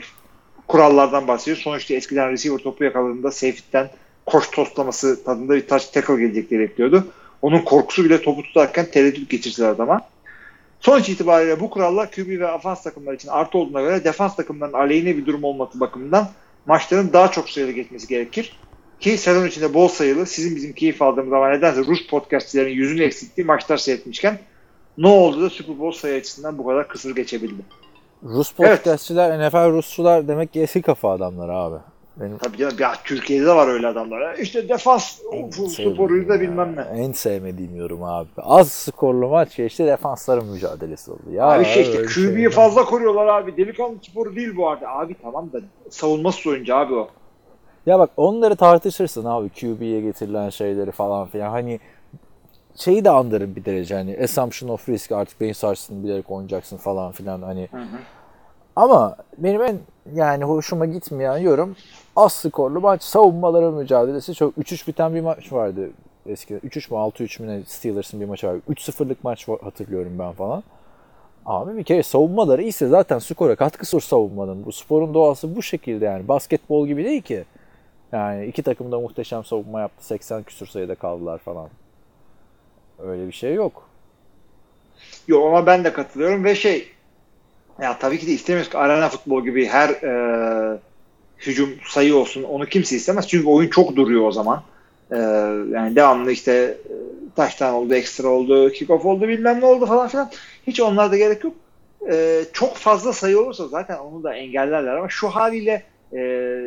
kurallardan bahsediyor. Sonuçta eskiden receiver topu yakaladığında safety'den koş toslaması tadında bir touch tackle gelecek diye bekliyordu. Onun korkusu bile topu tutarken tereddüt geçirdiler adama. Sonuç itibariyle bu kurallar QB ve afans takımları için artı olduğuna göre defans takımlarının aleyhine bir durum olması bakımından maçların daha çok sayılı geçmesi gerekir. Ki sezon içinde bol sayılı sizin bizim keyif aldığımız ama nedense Rus podcastçilerin yüzünü eksilttiği maçlar seyretmişken ne oldu da Super Bowl sayı açısından bu kadar kısır geçebildi. Rus Evet. podcastçiler, NFL Rusçular demek ki eski kafa adamlar abi. Benim Tabii canım ya Türkiye'de de var öyle adamlar. İşte defans sporuyuz da bilmem ne. En sevmediğim yorum abi. Az skorlu maç geçti defansların mücadelesi oldu. Ya Abi şey işte QB'yi şey- fazla koruyorlar abi. Delikanlı sporu değil bu arada. Abi tamam da savunması oyuncu abi o. Ya bak onları tartışırsın abi QB'ye getirilen şeyleri falan filan. Hani şeyi de andırın bir derece hani assumption of risk artık beyin sarsıntını bilerek oynayacaksın falan filan hani. Hı hı. Ama benim en yani hoşuma gitmeyen yorum az skorlu maç savunmaları mücadelesi çok 3-3 biten bir maç vardı eskiden. 3-3 mü 6-3 mü ne Steelers'ın bir maçı var. 3-0'lık maç hatırlıyorum ben falan. Abi bir kere savunmaları iyiyse zaten skora katkı sor savunmanın. Bu sporun doğası bu şekilde yani. Basketbol gibi değil ki. Yani iki takım da muhteşem savunma yaptı. 80 küsur sayıda kaldılar falan. Öyle bir şey yok. Yok ama ben de katılıyorum ve şey ya tabii ki de istemiyoruz ki arena futbol gibi her e, hücum sayı olsun. Onu kimse istemez. Çünkü oyun çok duruyor o zaman. E, yani devamlı işte e, taştan oldu, ekstra oldu, kickoff oldu, bilmem ne oldu falan filan. Hiç onlarda gerek yok. E, çok fazla sayı olursa zaten onu da engellerler ama şu haliyle e,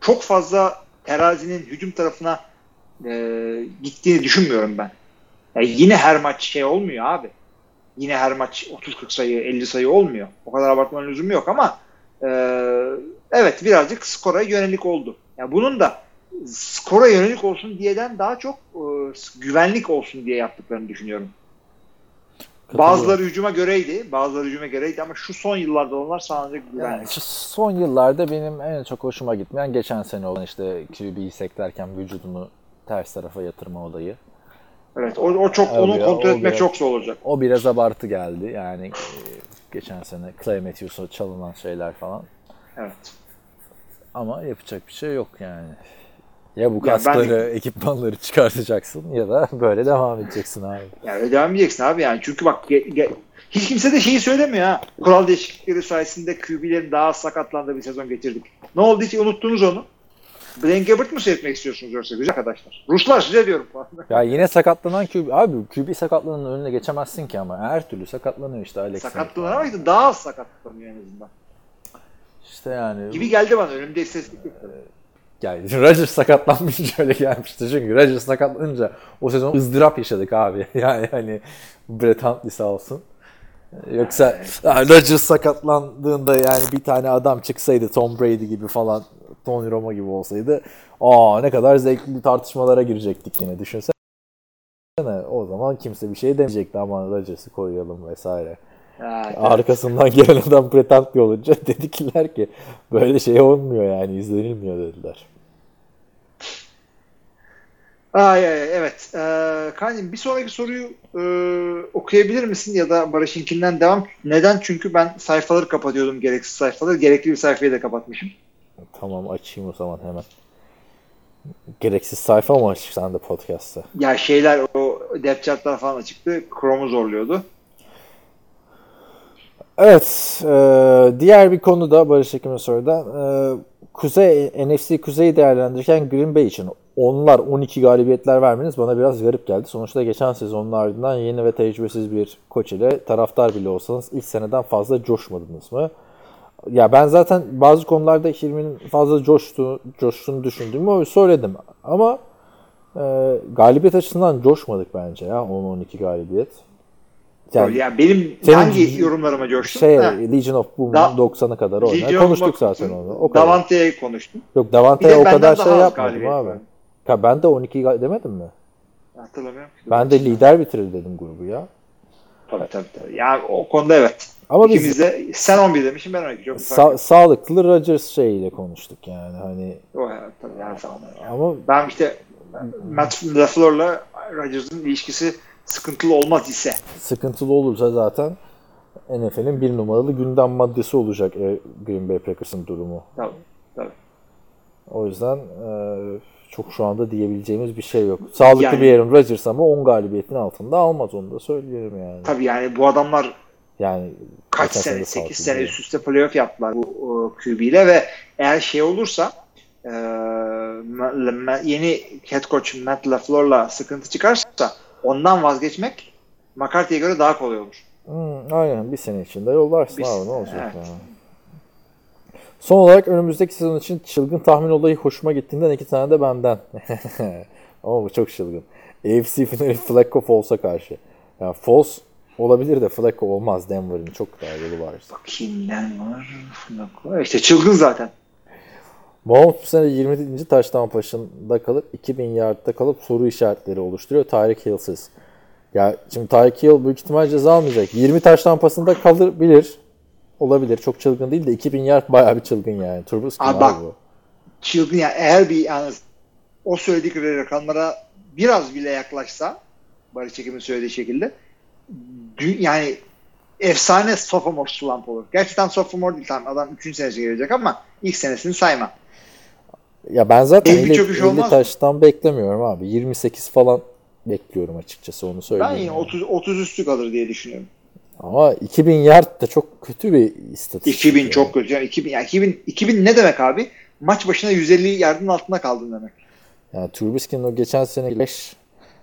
çok fazla terazinin hücum tarafına e, gittiğini düşünmüyorum ben. Yani yine her maç şey olmuyor abi. Yine her maç 30-40 sayı, 50 sayı olmuyor. O kadar abartmanın lüzumu yok ama e, evet birazcık skora yönelik oldu. Yani bunun da skora yönelik olsun diyeden daha çok e, güvenlik olsun diye yaptıklarını düşünüyorum. Bazıları hücuma göreydi, bazıları hücuma göreydi ama şu son yıllarda onlar sadece güvenlik. Yani şu son yıllarda benim en çok hoşuma gitmeyen geçen sene olan işte QB'yi seklerken vücudunu ters tarafa yatırma olayı. Evet, o, o çok Abi onu ya, kontrol o etmek biraz- çok zor olacak. O biraz abartı geldi. Yani e, geçen sene Clay Matthews'a çalınan şeyler falan. Evet. Ama yapacak bir şey yok yani. Ya bu Ya ben- kaskları, ekipmanları çıkartacaksın ya da böyle devam edeceksin abi. Yani devam edeceksin abi yani. Çünkü bak ge- ge- hiç kimse de şeyi söylemiyor ha. Kural değişiklikleri sayesinde QB'lerin daha sakatlandığı bir sezon geçirdik. Ne oldu hiç unuttunuz onu? Blaine Gabbert mı seyretmek istiyorsunuz yoksa güzel arkadaşlar? Ruslar size diyorum falan. Ya yine sakatlanan QB. Abi QB sakatlananın önüne geçemezsin ki ama. Her türlü sakatlanıyor işte Alex. Falan. ama işte daha az sakatlanıyor en azından. İşte yani. Gibi geldi bana. Önümde istatistik tabii. Yani Rodgers sakatlanmayınca öyle gelmişti. Çünkü Rodgers sakatlanınca o sezon ızdırap yaşadık abi. Yani hani Brett Huntley sağ olsun. Yoksa ha, Rodgers sakatlandığında yani bir tane adam çıksaydı Tom Brady gibi falan Tony Romo gibi olsaydı aa ne kadar zevkli tartışmalara girecektik yine düşünsene. O zaman kimse bir şey demeyecekti ama Rodgers'ı koyalım vesaire. Ha. Arkasından gelen adam Brett Huntley olunca dedikiler ki böyle şey olmuyor yani izlenilmiyor dediler. Ay, ay, evet. Ee, bir sonraki soruyu e, okuyabilir misin ya da Barış'ınkinden devam. Neden? Çünkü ben sayfaları kapatıyordum gereksiz sayfaları. Gerekli bir sayfayı da kapatmışım. Tamam açayım o zaman hemen. Gereksiz sayfa mı açık sen de podcast'ta? Ya şeyler o chartlar falan açıktı. Chrome'u zorluyordu. Evet. e, diğer bir konu da Barış Ekim'in soruda. E, Kuzey, NFC Kuzey'i değerlendirirken Green Bay için onlar 12 galibiyetler vermeniz bana biraz garip geldi. Sonuçta geçen sezonun ardından yeni ve tecrübesiz bir koç ile taraftar bile olsanız ilk seneden fazla coşmadınız mı? Ya ben zaten bazı konularda Hilmi'nin fazla coştu, coştuğunu düşündüğümü söyledim. Ama e, galibiyet açısından coşmadık bence ya 10-12 galibiyet. Yani, Yani benim senin- hangi yorumlarıma coştun? şey Ha, Legion of Boom'un Da- 90'a kadar oynar. Legion Konuştuk of zaten onu. O kadar. Davante'ye konuştum. Yok Davante'ye o kadar şey yapmadım abi. Ya ben de 12 gal- demedim mi? Hatırlamıyorum. Ben de lider bitirir dedim grubu ya. Tabii tabii. tabii. Yani o konuda evet. Ama biz İkimiz de sen 11 demişim ben 12. Çok sa- sağlıklı Rodgers şeyiyle konuştuk yani hani O, evet, tabii yani tamam. ama Ben işte Matt LaFleur'la Rodgers'ın ilişkisi sıkıntılı olmaz ise sıkıntılı olursa zaten NFL'in bir numaralı gündem maddesi olacak e, Green Bay Packers'ın durumu. tabii, tabii. O yüzden e, çok şu anda diyebileceğimiz bir şey yok. Sağlıklı Yani- bir Aaron Rodgers ama 10 galibiyetin altında almaz onu da söyleyelim yani. Tabii yani bu adamlar Yani kaç sene, de 8 sağlıklı sene üst üste playoff yaptılar bu QB ile ve eğer şey olursa e, yeni head coach Matt LaFleur'la sıkıntı çıkarsa ondan vazgeçmek McCarthy'ye göre daha kolay olur. Hmm, aynen bir sene içinde yollarsın Bir abi ne olacak evet. yani. Son olarak önümüzdeki sezon için çılgın tahmin olayı hoşuma gittiğinden iki tane de benden. Ama bu çok çılgın. AFC finali Flacco Falls'a karşı. Yani Falls olabilir de Flacco olmaz. Denver'ın çok daha yolu var. Ben var. Flacco. İşte çılgın zaten. Mahomes bu sene 20. taştan başında kalıp 2000 yardta kalıp soru işaretleri oluşturuyor. Tyreek Hill'siz. Ya şimdi Tyreek Hill büyük ihtimal ceza almayacak. 20 taştan pasında kalabilir. Olabilir. Çok çılgın değil de 2000 yard bayağı bir çılgın yani. Turbus Abi abi, bu. Çılgın ya eğer bir yani o söyledikleri rakamlara biraz bile yaklaşsa Barış Çekim'in söylediği şekilde yani efsane sophomore slump olur. Gerçekten sophomore değil tamam adam 3. senesi gelecek ama ilk senesini sayma. Ya ben zaten Elli 50, çöküş 50 olmaz mı? taştan beklemiyorum abi. 28 falan bekliyorum açıkçası onu Ben söyleyeyim. yine yani. 30 30 üstü kalır diye düşünüyorum. Ama 2000 yard da çok kötü bir istatistik. 2000 yani. çok kötü. Yani 2000 yani 2000 2000 ne demek abi? Maç başına 150 yardın altında kaldın demek. Yani Trubisky'nin o geçen sene 5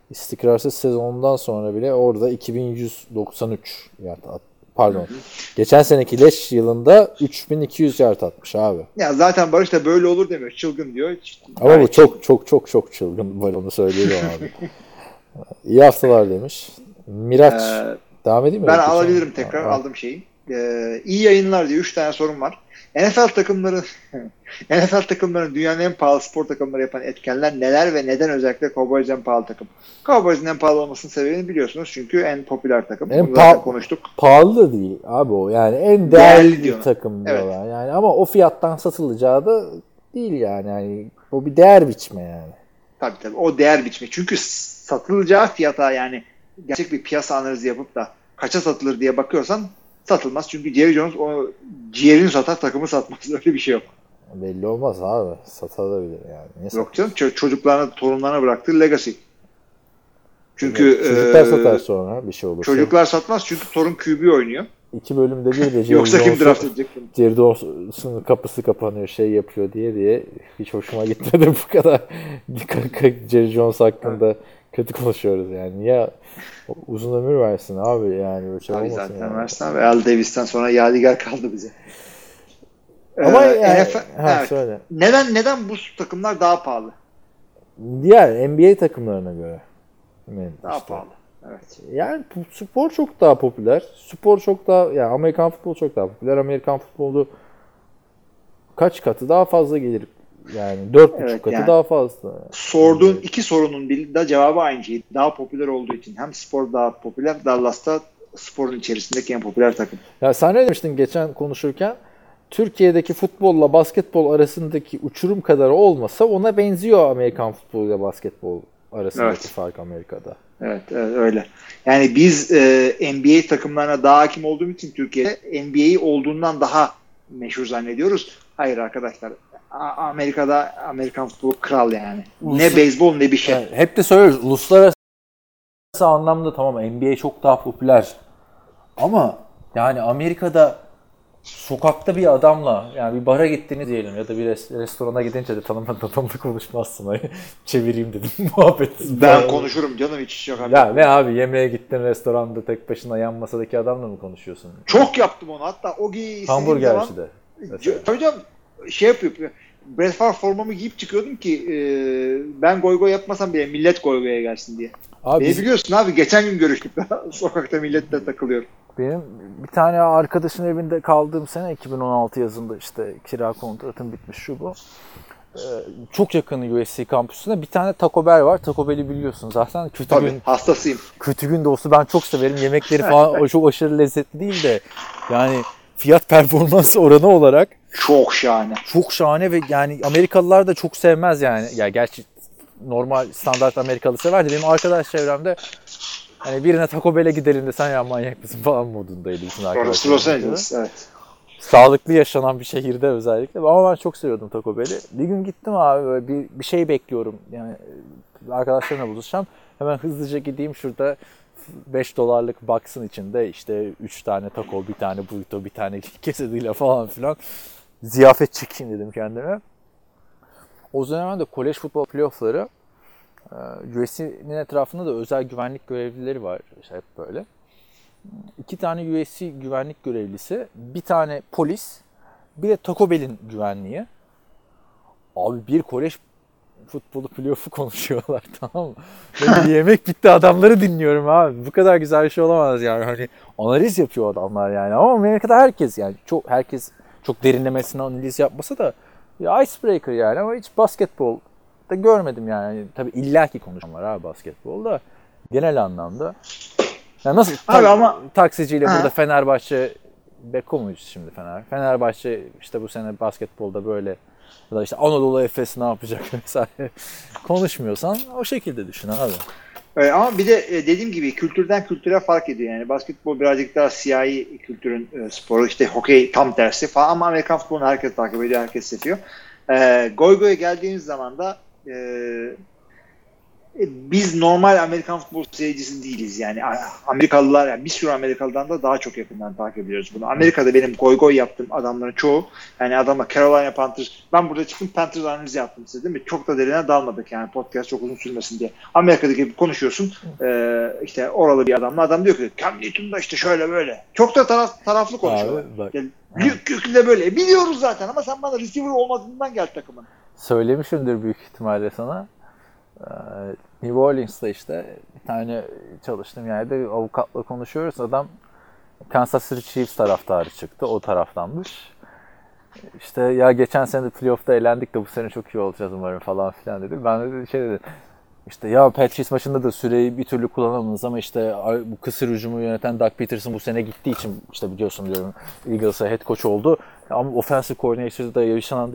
istikrarsız sezonundan sonra bile orada 2193 yard at. Pardon. Geçen seneki leş yılında 3200 yard atmış abi. Ya zaten Barış da böyle olur demiyor. Çılgın diyor. Ama bu çok çok çok çok çılgın var onu söyleyelim abi. İyi haftalar demiş. Miraç Ee, devam edeyim mi? Ben alabilirim tekrar. Aa, Aldım şeyi. Ee, iyi yayınlar diye 3 tane sorum var. NFL takımları NFL takımlarının dünyanın en pahalı spor takımları yapan etkenler neler ve neden özellikle Cowboys en pahalı takım? Cowboys'un en pahalı olmasının sebebini biliyorsunuz çünkü en popüler takım. En Bunu pahalı- konuştuk. Pahalı da değil abi o. Yani en değerli, Değerli bir diyorlar. takım Evet. Yani ama o fiyattan satılacağı da değil yani. yani o bir değer biçme yani. Tabii tabii. O değer biçimi. Çünkü satılacağı fiyata yani gerçek bir piyasa analizi yapıp da kaça satılır diye bakıyorsan satılmaz. Çünkü Jerry Jones o ciğerini satar takımı satmaz. Öyle bir şey yok. Belli olmaz abi. Satılabilir yani. Niye Yok canım. Ço- çocuklarına, torunlarına bıraktığı legacy. Çünkü Evet, çocuklar e, satar sonra bir şey olursa. Çocuklar satmaz çünkü torun QB oynuyor. İki bölümde bir de Jerry Yoksa kim draft edecek? Jerry Jones'un kapısı kapanıyor şey yapıyor diye diye hiç hoşuma gitmedi bu kadar Jerry Jones hakkında kötü konuşuyoruz yani. Niye uzun ömür versin abi yani böyle şey olmasın zaten yani. versen ve Al Davis'ten sonra Yadigar kaldı bize. Ama Ee, yani, NFL ha, evet. söyle. Neden neden bu takımlar daha pahalı? Diğer NBA takımlarına göre. Yani Daha işte. pahalı. Evet. Yani spor çok daha popüler. Spor çok daha yani Amerikan futbolu çok daha popüler. Amerikan futbolu kaç katı daha fazla gelir. Yani dört buçuk Evet, katı yani. daha fazla. Sorduğun iki sorunun bir de cevabı aynı şey. Daha popüler olduğu için. Hem spor daha popüler. Dallas'ta sporun içerisindeki en popüler takım. Ya sen ne demiştin geçen konuşurken? Türkiye'deki futbolla basketbol arasındaki uçurum kadar olmasa ona benziyor Amerikan futboluyla basketbol arasındaki Evet. fark Amerika'da. Evet, evet öyle. Yani biz e, NBA takımlarına daha hakim olduğum için Türkiye'de NBA'yi olduğundan daha meşhur zannediyoruz. Hayır arkadaşlar. Amerika'da Amerikan futbolu kral yani. Ne beyzbol ne bir şey. Yani hep de söylüyoruz uluslararası anlamda tamam NBA çok daha popüler. Ama yani Amerika'da sokakta bir adamla yani bir bara gittiniz diyelim ya da bir res- restorana gidince de tanımadığın adamla konuşmazsın. Hani çevireyim dedim muhabbet. Ben konuşurum canım hiç iş yok. abi. Ya ne abi yemeğe gittin restoranda tek başına yan masadaki adamla mı konuşuyorsun? Çok yaptım onu. Hatta o giyi Hamburgerci de. canım şey yapıyor. Brett Favre formamı giyip çıkıyordum ki e, ben goy goy yapmasam bile millet goy goya gelsin diye. Abi Beni biz- biliyorsun abi geçen gün görüştük sokakta milletle takılıyorum. Benim bir tane arkadaşın evinde kaldığım sene 2016 yazında işte kira kontratım bitmiş şu bu. Ee, çok yakın USC kampüsünde bir tane Taco Bell var. Taco Bell'i biliyorsun zaten. Kötü Tabii gün hastasıyım. kötü gün dostu ben çok severim. Yemekleri falan o çok aşırı lezzetli değil de yani fiyat performans oranı olarak Çok şahane. çok şahane ve yani Amerikalılar da çok sevmez yani. Ya gerçi normal standart Amerikalı sever de benim arkadaş çevremde hani birine Taco Bell'e gidelim de sen ya manyak mısın falan modundaydı Orası arkadaşlar. Los Angeles. Evet. Sağlıklı yaşanan bir şehirde özellikle. Ama ben çok seviyordum Taco Bell'i. Bir gün gittim abi böyle bir, bir şey bekliyorum. Yani arkadaşlarımla buluşacağım. Hemen hızlıca gideyim şurada 5 dolarlık box'ın içinde işte 3 tane taco, bir tane burrito, bir tane quesadilla falan filan ziyafet çekeyim dedim kendime. O da kolej futbol playoff'ları e, USC'nin etrafında da özel güvenlik görevlileri var. İşte hep böyle. İki tane USC güvenlik görevlisi, bir tane polis, bir de Taco Bell'in güvenliği. Abi bir kolej futbolu playoff'u konuşuyorlar tamam mı? Böyle yemek bitti adamları dinliyorum abi. Bu kadar güzel bir şey olamaz yani. Hani analiz yapıyor adamlar yani. Ama Amerika'da herkes yani çok herkes çok derinlemesine analiz yapmasa da Ya icebreaker yani ama hiç basketbol da görmedim yani. Tabii illaki konuşan var abi basketbolda. Genel anlamda. Ya nasıl Abi ta- ama- taksiciyle Ha. burada Fenerbahçe Beko muyuz şimdi Fener? Fenerbahçe işte bu sene basketbolda böyle ya da işte Anadolu Efes ne yapacak vesaire konuşmuyorsan o şekilde düşün abi. Evet, ama bir de e, dediğim gibi kültürden kültüre fark ediyor yani. Basketbol birazcık daha siyahi kültürün e, sporu. işte hokey tam tersi falan ama Amerikan futbolunu herkes takip ediyor, herkes seviyor. E, goy goya geldiğimiz zaman da e, e, biz normal Amerikan futbol seyircisi değiliz yani Amerikalılar yani bir sürü Amerikalıdan da daha çok yakından takip ediyoruz bunu. Amerika'da benim goy goy yaptığım adamların çoğu yani adamla Carolina Panthers ben burada çıktım Panthers analizi yaptım size değil mi? Çok da derine dalmadık yani podcast çok uzun sürmesin diye. Amerika'daki gibi konuşuyorsun e, işte oralı bir adamla adam diyor ki Cam Newton da işte şöyle böyle. Çok da taraf, taraflı konuşuyorlar. Yani, köklü de böyle. E, Biliyoruz zaten ama sen bana receiver olmadığından gel takımın. söylemişimdir büyük ihtimalle sana. Ee, New Orleans'ta işte bir tane çalıştığım yerde bir avukatla konuşuyoruz. Adam Kansas City Chiefs taraftarı çıktı. O taraftanmış. İşte ya geçen sene de playoff'ta elendik de bu sene çok iyi olacağız umarım falan filan dedi. Ben de şey dedim. İşte ya Patriots maçında da süreyi bir türlü kullanamadınız ama işte bu kısır hücumu yöneten Doug Peterson bu sene gittiği için işte biliyorsun diyorum Eagles'a head coach oldu. Ama offensive coordinator'da yaşanan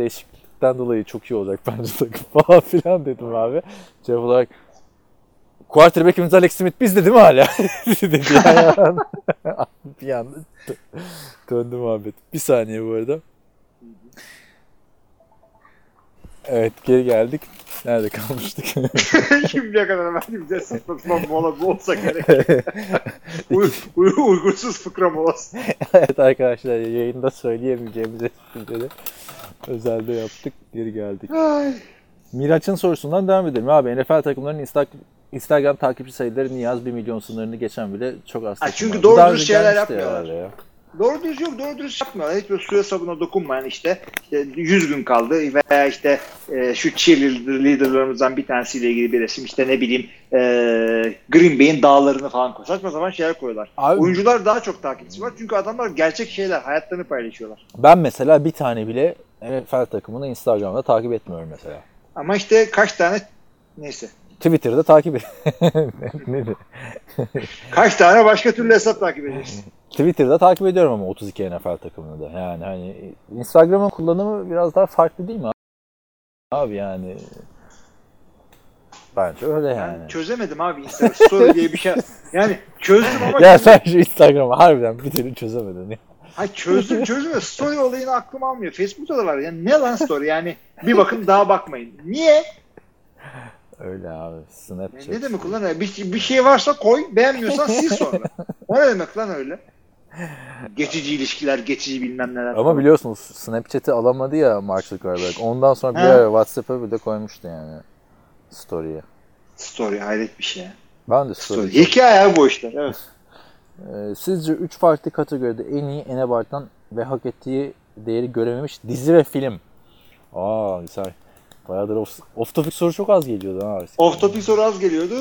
değişiklikten dolayı çok iyi olacak bence takım falan filan dedim abi. Cevap olarak quarterback'imiz Alex Smith bizde değil mi hala? dedi yani. bir anda dö- döndü muhabbet. Bir saniye bu arada. Evet geri geldik. Nerede kalmıştık? Şimdiye kadar ben bize sıkma mola bu olsa gerek. Uy, uy, uygunsuz fıkra molası. evet arkadaşlar yayında söyleyemeyeceğimiz esprileri özelde yaptık. Geri geldik. Ay. Miraç'ın sorusundan devam edelim. Abi NFL takımlarının Insta- Instagram takipçi sayıları Niyaz 1 milyon sınırını geçen bile çok az. Ha, çünkü doğru dürüst şeyler yapmıyorlar. ya. Doğru düz yok, doğru düz yapmıyorlar. Hiç böyle suya sabuna dokunmayan işte, işte 100 gün kaldı veya işte e, şu cheerleader liderlarımızdan bir tanesiyle ilgili bir resim işte ne bileyim e, Green Bay'in dağlarını falan koy. Saçma zaman şeyler koyuyorlar. Abi- Oyuncular daha çok takipçi var çünkü adamlar gerçek şeyler, hayatlarını paylaşıyorlar. Ben mesela bir tane bile NFL takımını Instagram'da takip etmiyorum mesela. Ama işte kaç tane neyse. Twitter'da takip et. Kaç tane başka türlü hesap takip ediyorsun? Twitter'da takip ediyorum ama 32 NFL takımını da. Yani hani Instagram'ın kullanımı biraz daha farklı değil mi abi? Abi yani bence öyle yani. Ben çözemedim abi Instagram story diye bir şey. Yani çözdüm ama ya sen şu Instagram'ı harbiden bir türlü çözemedin ya. Hayır çözdüm çözdüm story olayını aklım almıyor. Facebook'ta da var. Yani ne lan story yani bir bakın daha bakmayın. Niye? Öyle abi. Snapchat. ne demek ulan öyle? Bir, bir şey varsa koy beğenmiyorsan sil sonra. O ne demek lan öyle? Geçici ilişkiler, geçici bilmem neler. Ama biliyorsunuz Snapchat'i alamadı ya Mark Zuckerberg. Ondan sonra bir ara WhatsApp'a bir de koymuştu yani story'e. Story hayret bir şey. Ben de story. Story. Hikaye bu işler. Evet. Ee, sizce 3 farklı kategoride en iyi, en abartılan ve hak ettiği değeri görememiş dizi ve film. Aa güzel. Bayağıdır off, off topic soru çok az geliyordu ha. Off topic soru az geliyordu.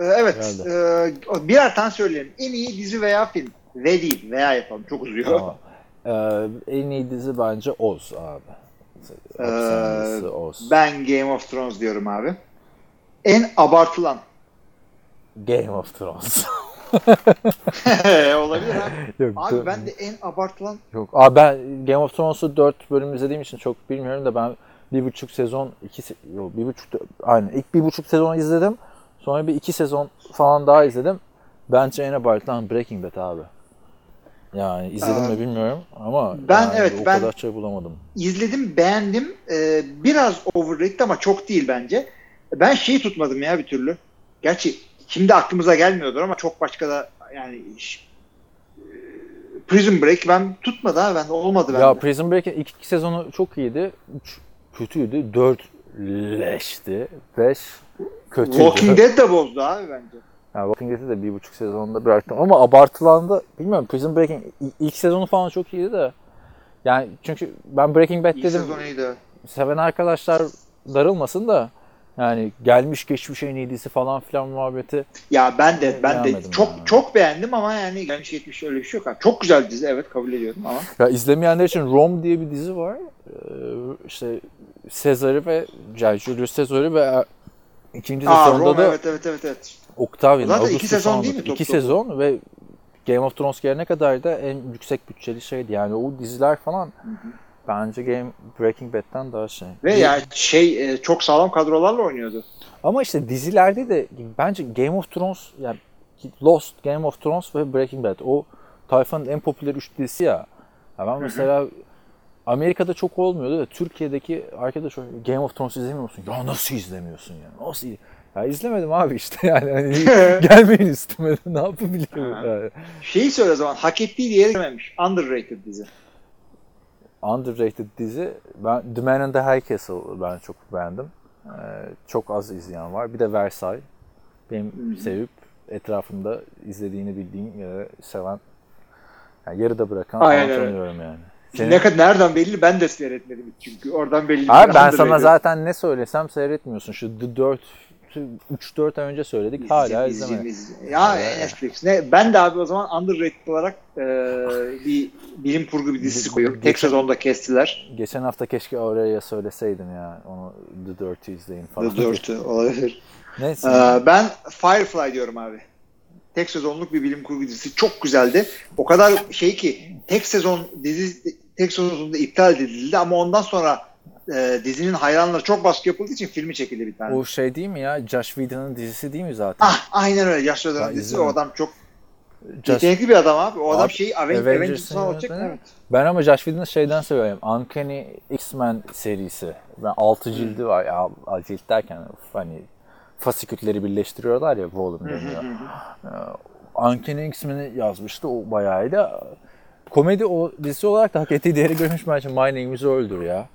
Ee, evet. E, birer tane söyleyelim. En iyi dizi veya film. Ve değil. Veya yapalım. Çok uzuyor. Tamam. Ee, en iyi dizi bence Oz abi. Hapishanesi Oz. Ee, Ben Game of Thrones diyorum abi. En abartılan. Game of Thrones. Olabilir abi. yok, Abi ben de en abartılan Yok. Abi ben Game of Thrones'u 4 bölüm izlediğim için çok bilmiyorum da ben bir buçuk sezon, iki se- yok bir buçuk, aynen ilk bir buçuk sezon izledim. Sonra bir iki sezon falan daha izledim. Bence en abartılan Breaking Bad abi. Yani izledim mi bilmiyorum ama ben- yani evet, o ben- kadar şey bulamadım. izledim, beğendim. Ee, biraz overrated ama çok değil bence. Ben şeyi tutmadım ya bir türlü. Gerçi şimdi aklımıza gelmiyordur ama çok başka da yani e, Prison Break ben tutmadı ha ben olmadı bende. Ya Prison Break'in ilk iki sezonu çok iyiydi. 3 kötüydü. 4 leşti. 5 kötüydü. Walking Dead de bozdu abi bence. Ya Walking Dead'i de bir buçuk sezonda bıraktım ama abartılandı. Bilmiyorum Prison Break'in ilk sezonu falan çok iyiydi de. Yani çünkü ben Breaking Bad İlk dedim. sezon iyiydi. Seven arkadaşlar darılmasın da Yani gelmiş geçmiş en iyi dizi falan filan muhabbeti. Ya ben de ben de çok yani. çok beğendim ama yani gelmiş geçmiş öyle bir şey yok. Çok güzel dizi evet kabul ediyorum ama. Ya izlemeyenler için Rome diye bir dizi var. Ee, işte Sezar'ı ve yani Julius Caesar'ı ve e, ikinci Aa, sezonda Rome, da evet evet evet evet. Octavian, Zaten iki Augustus sezon falan değil mi top İki topu? sezon ve Game of Thrones gelene kadar da en yüksek bütçeli şeydi. Yani o diziler falan bence Game Breaking Bad'den daha şey. Ve yani şey e, çok sağlam kadrolarla oynuyordu. Ama işte dizilerde de bence Game of Thrones yani Lost, Game of Thrones ve Breaking Bad o tayfanın en popüler üç dizisi ya. ya ben mesela Amerika'da çok olmuyordu da Türkiye'deki arkadaş Game of Thrones izlemiyor musun? Ya nasıl izlemiyorsun ya? Nasıl? Ya izlemedim abi işte yani. Hani gelmeyin üstüme. ne yapabilirim? Yani. Şeyi söyle o zaman hak ettiği yere gelmemiş. Underrated dizi. Underrated dizi. Ben The Man in the High Castle ben çok beğendim. Ee, çok az izleyen var. Bir de Versailles. Benim sevip etrafımda izlediğini bildiğim ve seven yani yarıda bırakan Aynen tanıyorum yani. Senin- Ne kadar nereden belli ben de seyretmedim çünkü oradan belli. Abi ben sana zaten ne söylesem seyretmiyorsun. Şu The 4 3-4 ay önce söyledik. Hala İzleyeceğim, izlemedim. izleyeceğim. Ya Netflix. Ne, ben de abi o zaman underrated olarak e, bir bilim kurgu bir dizisi koyuyorum. Tek sezonda kestiler. Geçen hafta keşke oraya söyleseydim ya. Onu The Dirt'ü izleyin falan. The Dirt'ü olabilir. Neyse. Ee, ben Firefly diyorum abi. Tek sezonluk bir bilim kurgu dizisi. Çok güzeldi. O kadar şey ki tek sezon dizi tek sezonunda iptal edildi ama ondan sonra e, dizinin hayranları çok baskı yapıldığı için filmi çekildi bir tane. o şey değil mi ya? Josh Whedon'ın dizisi değil mi zaten? Ah aynen öyle. Ben Adam'ın dizisi. O adam çok Josh- yetenekli bir adam abi. O adam Abi, şeyi Aven- Avengers'ın yönetmeni. Evet. Ben ama Josh Whedon'ı şeyden seviyorum. Uncanny X-Men serisi. Ben 6 cildi var. Ya cilt derken hani fasikülleri birleştiriyorlar ya volume deniyor. Ee, Uncanny X-Men'i yazmıştı. O bayağı de komedi o dizisi olarak da hak ettiği değeri görmüş bence My Name is Earl'dür ya.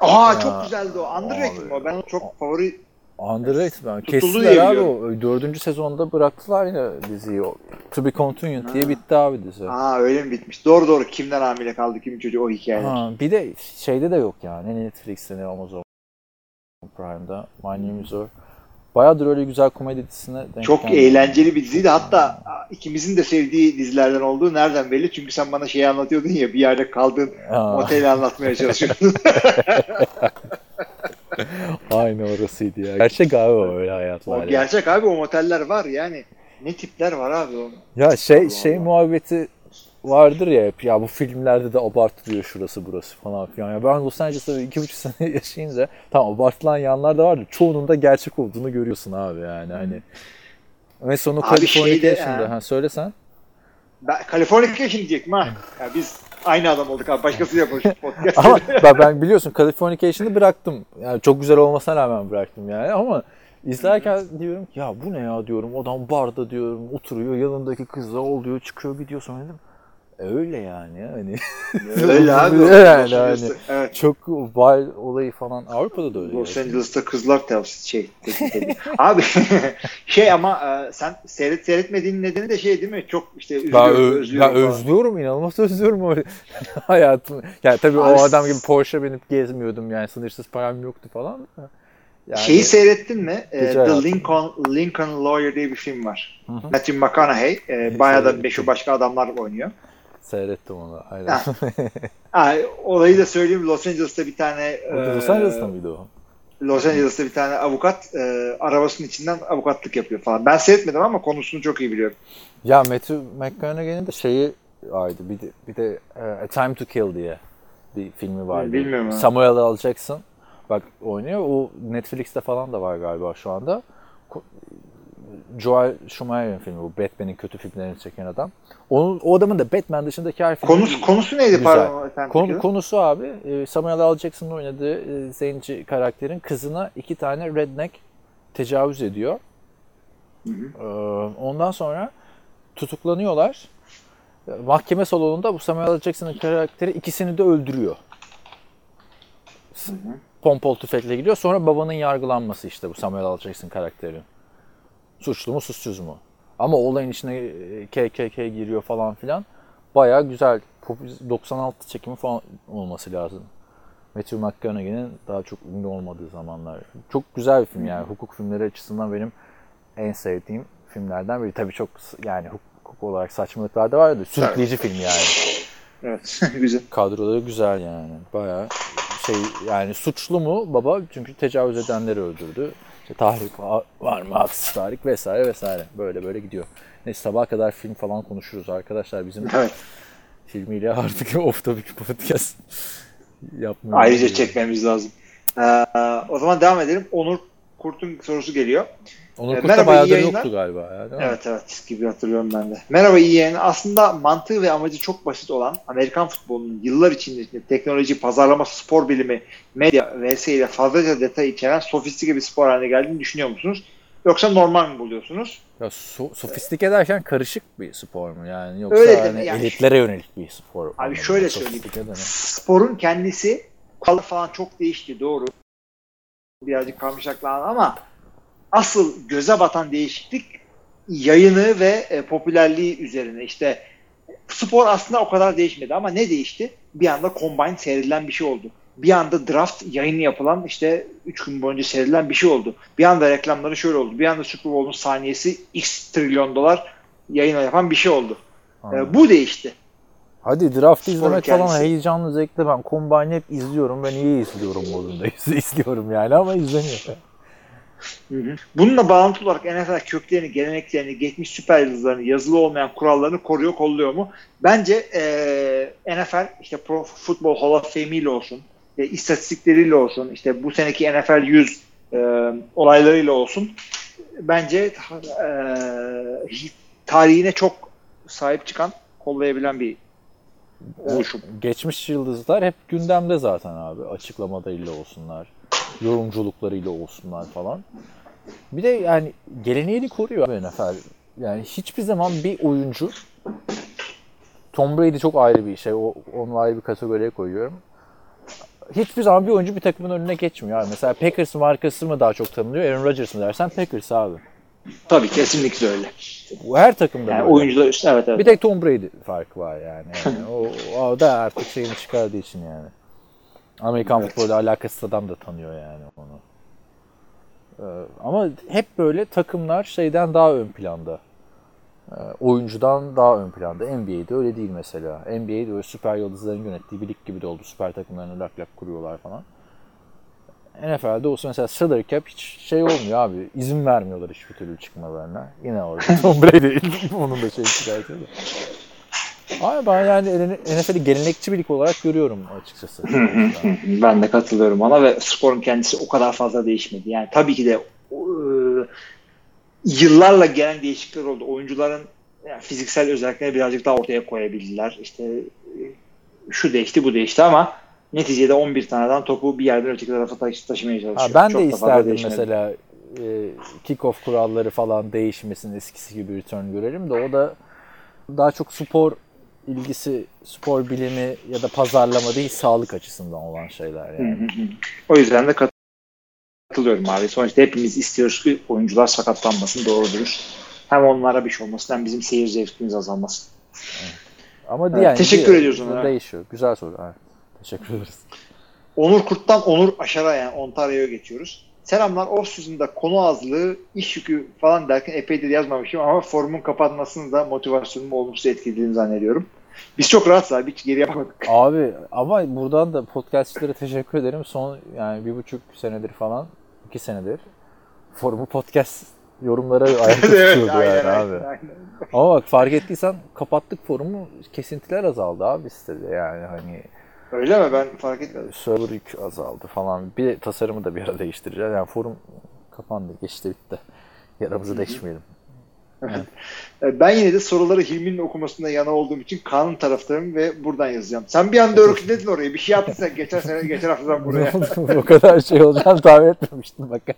Aa Ya. çok güzeldi o. Underrated Abi. o. Ben çok favori Underrated ben. Kestiler abi o. Dördüncü sezonda bıraktılar yine diziyi. To Be Continued diye bitti abi dizi. Aa öyle mi bitmiş? Doğru doğru. Kimden hamile kaldı, kimin çocuğu o hikayeler. Ha, bir de şeyde de yok yani. Ne Netflix'te ne Amazon Prime'da. My Name is Earl. Bayağıdır öyle güzel komedi dizisine denk Çok gelmedim. eğlenceli bir diziydi. Hatta ikimizin de sevdiği dizilerden olduğu nereden belli? Çünkü sen bana şeyi anlatıyordun ya bir yerde kaldığın Ha, oteli anlatmaya çalışıyordun. aynı orasıydı ya. Gerçek abi o öyle hayatlar. o ya. gerçek abi o moteller var yani. Ne tipler var abi o. Ya şey Allah şey Allah. muhabbeti vardır ya hep ya bu filmlerde de abartılıyor şurası burası falan filan. Ya ben Los Angeles'ta iki buçuk sene yaşayınca tamam abartılan yanlar da vardı. Çoğunun da gerçek olduğunu görüyorsun abi yani hani. Ve sonu Californication'da. ha. Ha, söylesen. Ben Californication diyecektim ha. Ya biz aynı adam olduk abi. Başkası yapmış podcast. Ama ben, ben biliyorsun Californication'ı bıraktım. Yani çok güzel olmasına rağmen bıraktım yani ama izlerken diyorum ki ya bu ne ya diyorum. Adam barda diyorum oturuyor yanındaki kızla oluyor çıkıyor gidiyor sonra dedim. Öyle yani hani. Öyle abi. Yani, yani. Evet. Çok viral olayı falan Avrupa'da da öyle. Los yani. Angeles'ta kızlar tavsiye şey. Abi şey ama e, sen seyret seyretmediğin nedeni de şey değil mi? Çok işte Ben, üzülüyorum, ö- özlüyorum. ben özlüyorum, inanılmaz özlüyorum o hayatımı. Yani tabii Abi o adam gibi Porsche binip gezmiyordum yani sınırsız param yoktu falan. Yani, Şeyi seyrettin mi? E, The. Lincoln Lincoln Lawyer diye bir film var. hı. Matthew McConaughey. E, bayağı da meşhur başka adamlar oynuyor. Seyrettim onu. Aynen. Ha. Ha, olayı da söyleyeyim. Los Angeles'ta bir tane e, Los Angeles'ta mıydı o? Los Angeles'ta bir tane avukat e, arabasının içinden avukatlık yapıyor falan. Ben seyretmedim ama konusunu çok iyi biliyorum. Ya Matthew McConaughey'in de şeyi vardı. Bir de, bir de e, A Time to Kill diye bir filmi vardı. Bilmiyorum. Samuel L. Jackson bak oynuyor. O Netflix'te falan da var galiba şu anda. Joel Schumacher'in filmi bu. Batman'in kötü filmlerini çeken adam. Onun, o adamın da Batman dışındaki her filmi Konusu, konusu neydi Güzel. pardon efendim? Konu, konusu abi e, Samuel L. Jackson'ın oynadığı e, zenci karakterin kızına iki tane redneck tecavüz ediyor. E, Ondan sonra tutuklanıyorlar. E, Mahkeme salonunda bu Samuel L. Jackson'ın karakteri ikisini de öldürüyor. S- Pompol tüfekle gidiyor. Sonra babanın yargılanması işte bu Samuel L. Jackson karakterinin. Suçlu mu suçsuz mu? Ama olayın içine e, KKK giriyor falan filan. Bayağı güzel. Pop- 96 çekimi falan olması lazım. Matthew McConaughey'nin daha çok ünlü olmadığı zamanlar. Çok güzel bir film yani. Hukuk filmleri açısından benim en sevdiğim filmlerden biri. Tabii çok yani hukuk olarak saçmalıklar da var da sürükleyici film yani. Evet. güzel. Kadroları güzel yani. Bayağı şey yani suçlu mu baba? Çünkü tecavüz edenleri öldürdü. İşte tahrik var, mı? Haksız tahrik vesaire vesaire. Böyle böyle gidiyor. Neyse sabaha kadar film falan konuşuruz arkadaşlar. Bizim Evet. filmiyle artık off topic podcast yapmıyoruz. Ayrıca çekmemiz lazım. Ee, o zaman devam edelim. Onur Kurt'un sorusu geliyor. Onur Ee, Kurt da merhaba, bayağıdır yayınlar. yoktu galiba. Ya, değil mi? Evet evet gibi hatırlıyorum ben de. Merhaba iyi yayın. Aslında mantığı ve amacı çok basit olan Amerikan futbolunun yıllar içinde teknoloji, pazarlama, spor bilimi, medya vs. ile fazlaca detay içeren sofistike bir spor haline geldiğini düşünüyor musunuz? Yoksa normal mi buluyorsunuz? Ya so- sofistike derken karışık bir spor mu yani yoksa Öyle hani yani. elitlere yönelik bir spor. Abi anlamında. şöyle söyleyeyim. Sporun kendisi kuralı falan çok değişti doğru. Birazcık karmaşaklandı ama asıl göze batan değişiklik yayını ve e, popülerliği üzerine. İşte spor aslında o kadar değişmedi ama ne değişti? Bir anda combine seyredilen bir şey oldu. Bir anda draft yayını yapılan işte 3 gün boyunca seyredilen bir şey oldu. Bir anda reklamları şöyle oldu. Bir anda Super Bowl'un saniyesi x trilyon dolar yayına yapan bir şey oldu. E, bu değişti. Hadi draft izlemek kendisi. falan heyecanlı zevkli. Ben Combine'ı hep izliyorum. Ben iyi izliyorum modunda. izliyorum yani ama izleniyor. Bununla bağlantılı olarak NFL köklerini, geleneklerini, geçmiş süper yıldızlarını, yazılı olmayan kurallarını koruyor, kolluyor mu? Bence eee NFL işte Pro Football Hall of Fame ile olsun, e, istatistikleriyle olsun, işte bu seneki NFL 100 eee, olaylarıyla olsun bence eee, tarihine çok sahip çıkan, kollayabilen bir oluşum. Geçmiş yıldızlar hep gündemde zaten abi. Açıklamalarıyla olsunlar. Yorumculuklarıyla olsunlar falan. Bir de yani geleneğini koruyor abi NFL. Yani hiçbir zaman bir oyuncu Tom Brady çok ayrı bir şey. O, onu ayrı bir kategoriye koyuyorum. Hiçbir zaman bir oyuncu bir takımın önüne geçmiyor abi. Mesela Packers markası mı daha çok tanınıyor, Aaron Rodgers mı dersen Packers abi. Tabii kesinlikle öyle. Bu her takımda Yani böyle. oyuncular üstü evet evet. Bir tek Tom Brady farkı var yani. yani o, o da artık şeyini çıkardığı için yani. Amerikan Evet. futboluyla alakasız adam da tanıyor yani onu. Ee, ama hep böyle takımlar şeyden daha ön planda. Ee, oyuncudan daha ön planda. NBA'de öyle değil mesela. NBA'de öyle süper yıldızların yönettiği bir lig gibi de oldu. Süper takımlarını lak lak kuruyorlar falan. NFL'de olsa mesela salary cap hiç şey olmuyor abi. İzin vermiyorlar hiçbir türlü çıkmalarına. Yine orada Tom Brady onun da şey çıkartıyor da. Abi ben yani NFL'i gelenekçi bir lig olarak görüyorum açıkçası. Ben de katılıyorum ona ve sporun kendisi o kadar fazla değişmedi. Yani tabii ki de e, yıllarla gelen değişiklikler oldu. Oyuncuların yani fiziksel özelliklerini birazcık daha ortaya koyabildiler. İşte e, şu değişti bu değişti ama neticede 11 taneden topu bir yerden öteki tarafa taşı- taşımaya çalışıyor. Ha, ben Çok de isterdim mesela e, kick-off kuralları falan değişmesin eskisi gibi return görelim de o da daha çok spor ilgisi, spor bilimi ya da pazarlama değil sağlık açısından olan şeyler yani. hı hı. O yüzden de kat- katılıyorum abi. Sonuçta hepimiz istiyoruz ki oyuncular sakatlanmasın doğru dürüst. Hem onlara bir şey olmasın hem bizim seyir zevkimiz azalmasın. Ama Evet, yani teşekkür diğer- ediyoruz ona. Değişiyor. Güzel soru. Evet. Teşekkür ederiz. Onur Kurt'tan Onur Aşar'a yani Ontario'ya geçiyoruz. Selamlar. Off-season'da konu azlığı, iş yükü falan derken epeydir yazmamışım ama forumun kapatmasını da motivasyonumu olumsuz etkilediğini zannediyorum. Biz çok rahatız abi. Hiç geriye bakmadık. Abi ama buradan da podcastçilere teşekkür ederim. Son yani bir buçuk senedir falan, iki senedir forumu podcast yorumlara ayakta tutuyordu yani aynen, abi. aynen, aynen. Ama bak fark ettiysen kapattık forumu kesintiler azaldı abi sitede yani hani Öyle mi? Ben fark etmedim. server yük azaldı falan. Bir de tasarımı da bir ara değiştireceğiz. Yani forum kapandı geçti bitti. Yaramızı değişmeyelim. E, Ben yine de soruları Hilmi'nin okumasında yana olduğum için kanun taraftarım ve buradan yazacağım. Sen bir anda örgütledin orayı. Bir şey yaptın sen geçen sene, geçen haftadan buraya. o kadar şey olacağını tahmin etmemiştim bak.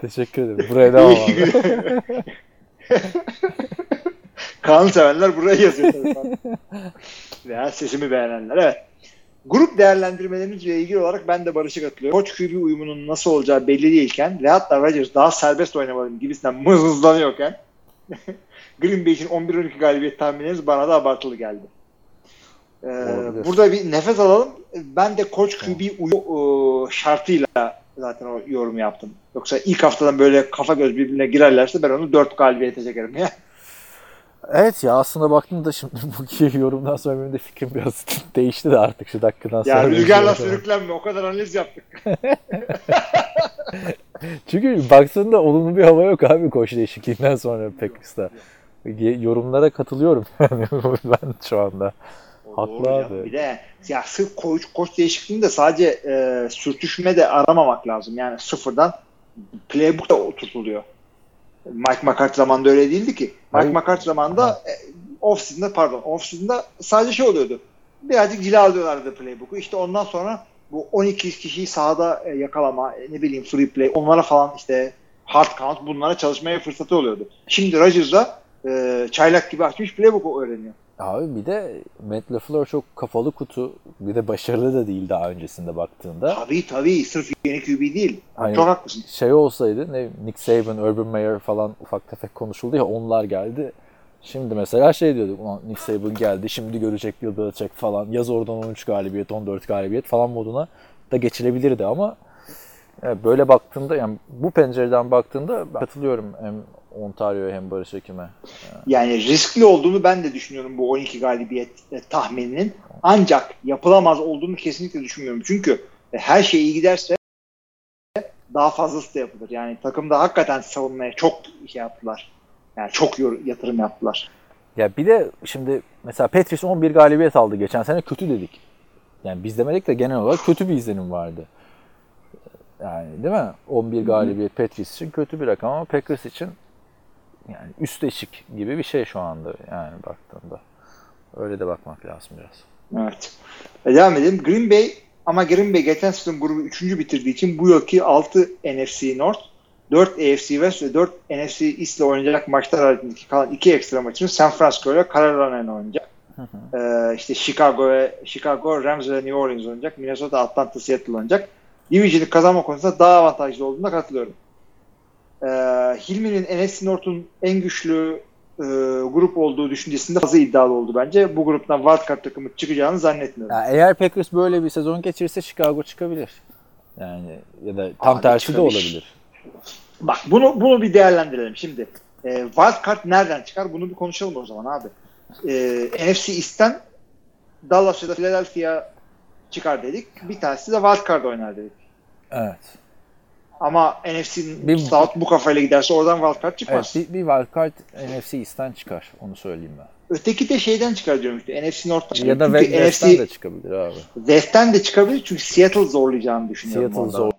Teşekkür ederim. Buraya devam abi. Kanun sevenler buraya yazıyor. Veya sesimi beğenenler. Evet. Grup değerlendirmelerinizle ilgili olarak ben de Barış'a katılıyorum. Koç QB uyumunun nasıl olacağı belli değilken ve hatta Rodgers daha serbest oynamalı gibisinden mızmızlanıyorken Green Bay için 11-12 galibiyet tahmininiz bana da abartılı geldi. Ee, Olabilir. burada bir nefes alalım. Ben de koç QB uyu şartıyla zaten o yorum yaptım. Yoksa ilk haftadan böyle kafa göz birbirine girerlerse ben onu 4 galibiyete çekerim ya. Evet ya aslında baktığımda şimdi bu yorumdan sonra benim de fikrim biraz değişti de artık şu dakikadan sonra. Ya rüzgarla sürüklenme o kadar analiz yaptık. Çünkü baktığında olumlu bir hava yok abi koç değişikliğinden sonra Packers'ta. Yorumlara katılıyorum yani ben şu anda. Haklı Doğru abi. canım. Bir de ya sırf koç, koç değişikliğinde sadece e, sürtüşme de aramamak lazım. Yani sıfırdan playbook da oturtuluyor. Mike McCarthy zamanında öyle değildi ki. Mike. McCarthy zamanında e, off-season'da pardon off-season'da sadece şey oluyordu. Birazcık cilalıyorlardı playbook'u. İşte ondan sonra bu 12 kişiyi sahada e, yakalama, e, ne bileyim free play, onlara falan işte hard count bunlara çalışmaya fırsatı oluyordu. Şimdi Rodgers'da e, çaylak gibi açmış playbook'u öğreniyor. Abi bir de Matt LaFleur çok kafalı kutu. Bir de başarılı da değil daha öncesinde baktığında. Tabii tabii. Sırf yeni QB değil. Hani- Çok haklısın. Şey olsaydı ne Nick Saban, Urban Meyer falan ufak tefek konuşuldu ya onlar geldi. Şimdi mesela şey diyorduk ulan Nick Saban geldi şimdi görecek Bill Belichick falan yaz oradan 13 galibiyet 14 galibiyet falan moduna da geçilebilirdi ama e, böyle baktığında yani bu pencereden baktığında katılıyorum hem Ontario'ya hem Barış Ekim'e. Yani riskli olduğunu ben de düşünüyorum bu 12 galibiyet e, tahmininin. Ancak yapılamaz olduğunu kesinlikle düşünmüyorum. Çünkü e, her şey iyi giderse daha fazlası da yapılır. Yani takımda hakikaten savunmaya çok şey yaptılar. Yani çok yatırım yaptılar. Ya bir de şimdi mesela Petris 11 galibiyet aldı geçen sene kötü dedik. Yani biz demedik de genel olarak kötü bir izlenim vardı. Yani değil mi? 11 galibiyet Petris için kötü bir rakam ama Packers için yani üst eşik gibi bir şey şu anda yani baktığında. Öyle de bakmak lazım biraz. Evet. E, devam edelim. Green Bay ama Green Bay geçen sezon grubu 3. bitirdiği için bu yılki 6 NFC North, 4 AFC West ve 4 NFC East ile oynayacak maçlar arasındaki kalan 2 ekstra maçını San Francisco ile Carolina ile oynayacak. Ee, işte Chicago ve Chicago, Rams ve New Orleans oynayacak. Minnesota, Atlanta, Seattle oynayacak. Division'ı kazanma konusunda daha avantajlı olduğuna katılıyorum. Ee, Hilmi'nin NFC North'un en güçlü e, grup olduğu düşüncesinde fazla iddialı oldu bence. Bu gruptan wildcard takımı çıkacağını zannetmiyorum. Ya eğer Packers böyle bir sezon geçirirse Chicago çıkabilir. Yani ya da tam Abi tersi de çıkabilir. olabilir. Bak bunu bunu bir değerlendirelim şimdi. E, wildcard nereden çıkar? Bunu bir konuşalım o zaman abi. E, NFC East'ten Dallas ya da Philadelphia çıkar dedik. Bir tanesi de wildcard oynar dedik. Evet. Ama NFC'nin Bir- South bu kafayla giderse oradan wildcard Evet, çıkmaz. bir, bir wildcard NFC East'ten çıkar. Onu söyleyeyim ben. Öteki de şeyden çıkar diyorum işte. NFC North'tan Ya da. Çünkü West'ten NFC de çıkabilir abi. West'ten de çıkabilir çünkü Seattle zorlayacağını düşünüyorum. Seattle orada.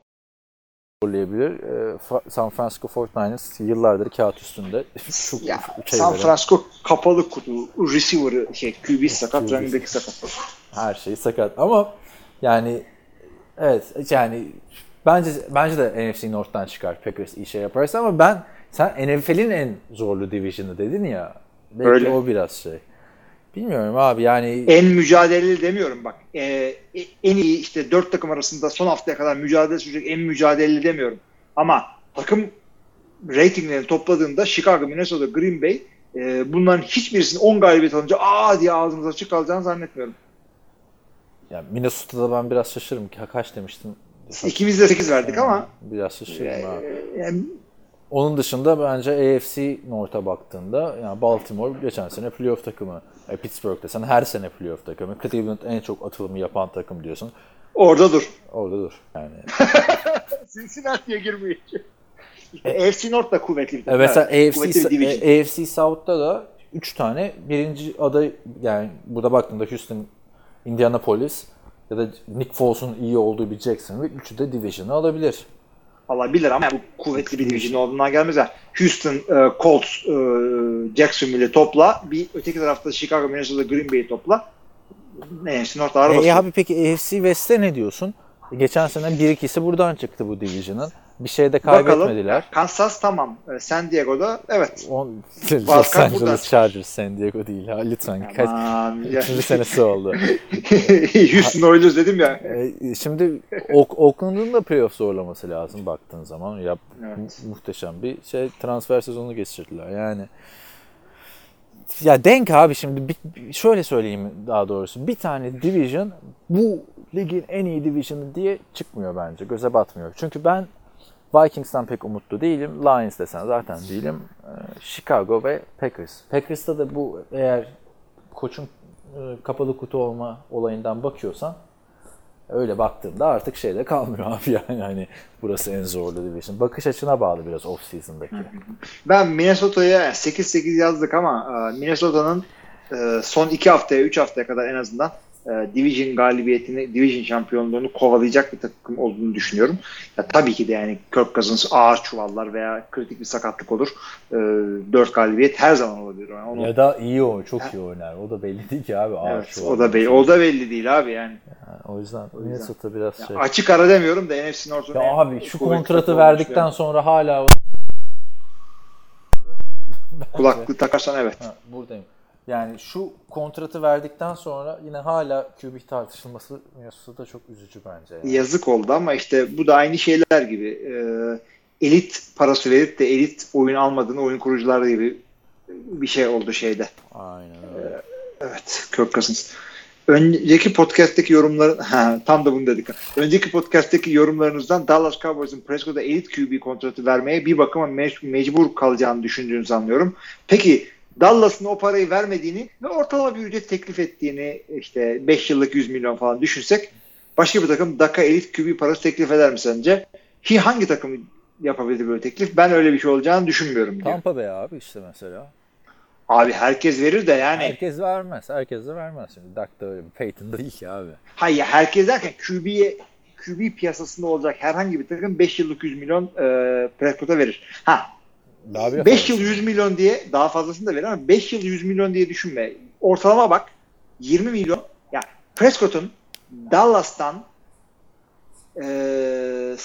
zorlayabilir. Ee, San Francisco 49ers yıllardır kağıt üstünde. Çok Ya, şey San veren, Francisco kapalı kutu, receiver'ı şey, QB sakat, running back'i sakat. her şey sakat ama yani evet yani bence bence de NFC North'tan çıkar Packers iyi şey yaparsa ama ben sen NFL'in en zorlu division'ı dedin ya. Belki Öyle. o biraz şey. Bilmiyorum abi yani en mücadeleli demiyorum bak. Ee, en iyi işte dört takım arasında son haftaya kadar mücadele sürecek en mücadeleli demiyorum. Ama takım ratinglerini topladığında Chicago, Minnesota, Green Bay e, bunların hiçbirisinin 10 galibiyet alınca aa diye ağzımız açık kalacağını zannetmiyorum. ya Minnesota'da ben biraz şaşırırım ki kaç demiştim. İkimiz de 8 verdik ama Biraz şaşırırım abi. e, yani Onun dışında bence AFC North'a baktığında yani Baltimore geçen sene playoff takımı. E, Pittsburgh'da sen her sene playoff takımı. Cleveland en çok atılımı yapan takım diyorsun. orada dur. Orada dur. Yani Cincinnati'ye girmiyor. İşte AFC North da kuvvetli bir E, takım. mesela Evet, AFC, e, AFC South'ta da 3 tane birinci aday yani burada baktığında Houston, Indianapolis ya da Nick Foles'un iyi olduğu bir Jacksonville üçü de division'ı alabilir. alabilir ama bu kuvvetli bir division olduğundan gelmez. ya. Houston, e, Colts, e, Jacksonville'i topla. Bir öteki tarafta Chicago, Minnesota, Green Bay'i topla. Neyse North ağır E, basıyor. abi peki AFC West'te ne diyorsun? Geçen sene bir ikisi buradan çıktı bu division'ın. Bir şey de Bakalım. kaybetmediler. Kansas tamam. E, San Diego'da evet. On, Los Angeles. Chargers San Diego değil ha lütfen. Kaç, Aman, ya. üçüncü senesi oldu. Houston Oilers dedim ya. E, şimdi Oakland'ın da playoff zorlaması lazım baktığın zaman. Ya, Evet. mu- muhteşem bir şey transfer sezonu geçirdiler. Yani ya denk abi şimdi bir- şöyle söyleyeyim daha doğrusu. Bir tane division bu ligin en iyi division'ı diye çıkmıyor bence. Göze batmıyor. Çünkü ben Vikings'ten pek umutlu değilim. Lions desen zaten değilim. Ee, Chicago ve Packers. Packers'ta da bu eğer koçun e, kapalı kutu olma olayından bakıyorsan öyle baktığımda artık şeyde kalmıyor abi yani hani burası en zorlu division. Bakış açına bağlı biraz off season'daki. Ben Minnesota'ya 8-8 yazdık ama e, Minnesota'nın e, son 2 haftaya 3 haftaya kadar en azından e, Division galibiyetini, Division şampiyonluğunu kovalayacak bir takım olduğunu düşünüyorum. Ya, tabii ki de yani Kirk Cousins ağır çuvallar veya kritik bir sakatlık olur. E, 4 galibiyet her zaman olabilir. Yani onu, Ya da iyi o, çok iyi oynar. O da belli değil ki abi. Ağır evet, şu o da belli, o da belli değil abi yani. Yani o yüzden yüzden. Minnesota biraz Ya şey. Açık ara demiyorum da NFC North'un Ya abi şu kontratı verdikten sonra hala kulaklığı takarsan evet. Ha, buradayım. Yani şu kontratı verdikten sonra yine hala QB tartışılması Minnesota'da çok üzücü bence. Yani. Yazık oldu ama işte bu da aynı şeyler gibi. Ee, elit parası verip de elit oyun almadığın oyun kurucular gibi bir şey oldu şeyde. Aynen öyle. Evet, Kirk Cousins. Önceki podcast'teki yorumların ha, tam da bunu dedik. Önceki podcast'teki yorumlarınızdan Dallas Cowboys'un Prescott'a elit QB kontratı vermeye bir bakıma me- mecbur kalacağını düşündüğünüzü anlıyorum. Peki Dallas'ın o parayı vermediğini ve ortalama bir ücret teklif ettiğini işte 5 yıllık 100 milyon falan düşünsek başka bir takım Dak'a elit QB parası teklif eder mi sence? Ki hangi takım yapabilir böyle teklif? Ben öyle bir şey olacağını düşünmüyorum. diyor. Tampa Bay abi işte mesela. Abi herkes verir de yani Herkes vermez. Herkes de vermez. Şimdi Dak da öyle bir Peyton değil ki abi. Hayır herkes derken QB'ye QB piyasasında olacak herhangi bir takım 5 yıllık 100 milyon e, Prescott'a verir. Ha Bir 5 yıl 100 milyon diye daha fazlasını da verir ama 5 yıl 100 milyon diye düşünme. Ortalama bak 20 milyon. Ya Prescott'un Dallas'tan e,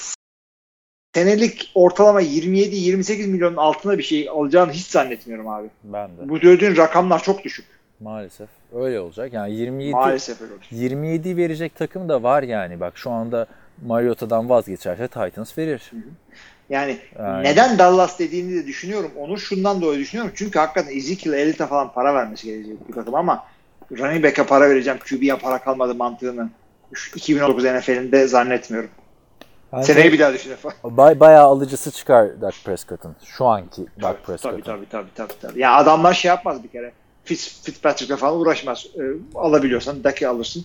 senelik ortalama 27-28 milyonun altına bir şey alacağını hiç zannetmiyorum abi. Ben de. Bu söylediğin rakamlar çok düşük. Maalesef. Öyle olacak. Yani 27 Maalesef öyle olacak. 27 verecek takım da var yani. Bak şu anda Mariota'dan vazgeçerse Titans verir. Yani Aynen. neden Dallas dediğini de düşünüyorum. Onu şundan dolayı düşünüyorum. Çünkü hakikaten Ezekiel Elliott'a falan para vermesi gerekecek bir takım ama running back'e para vereceğim. QB'ye para kalmadı mantığını şu 2019 NFL'inde zannetmiyorum. Bence Seneyi bir daha falan. bay- bayağı alıcısı çıkar Dak Prescott'ın. Şu anki Dak Tabii Prescott'ın. tabii tabii tabii tabii. Ya adamlar şey yapmaz bir kere. Fitz, Fitzpatrick'le falan uğraşmaz. Ee, alabiliyorsan Dak'i alırsın.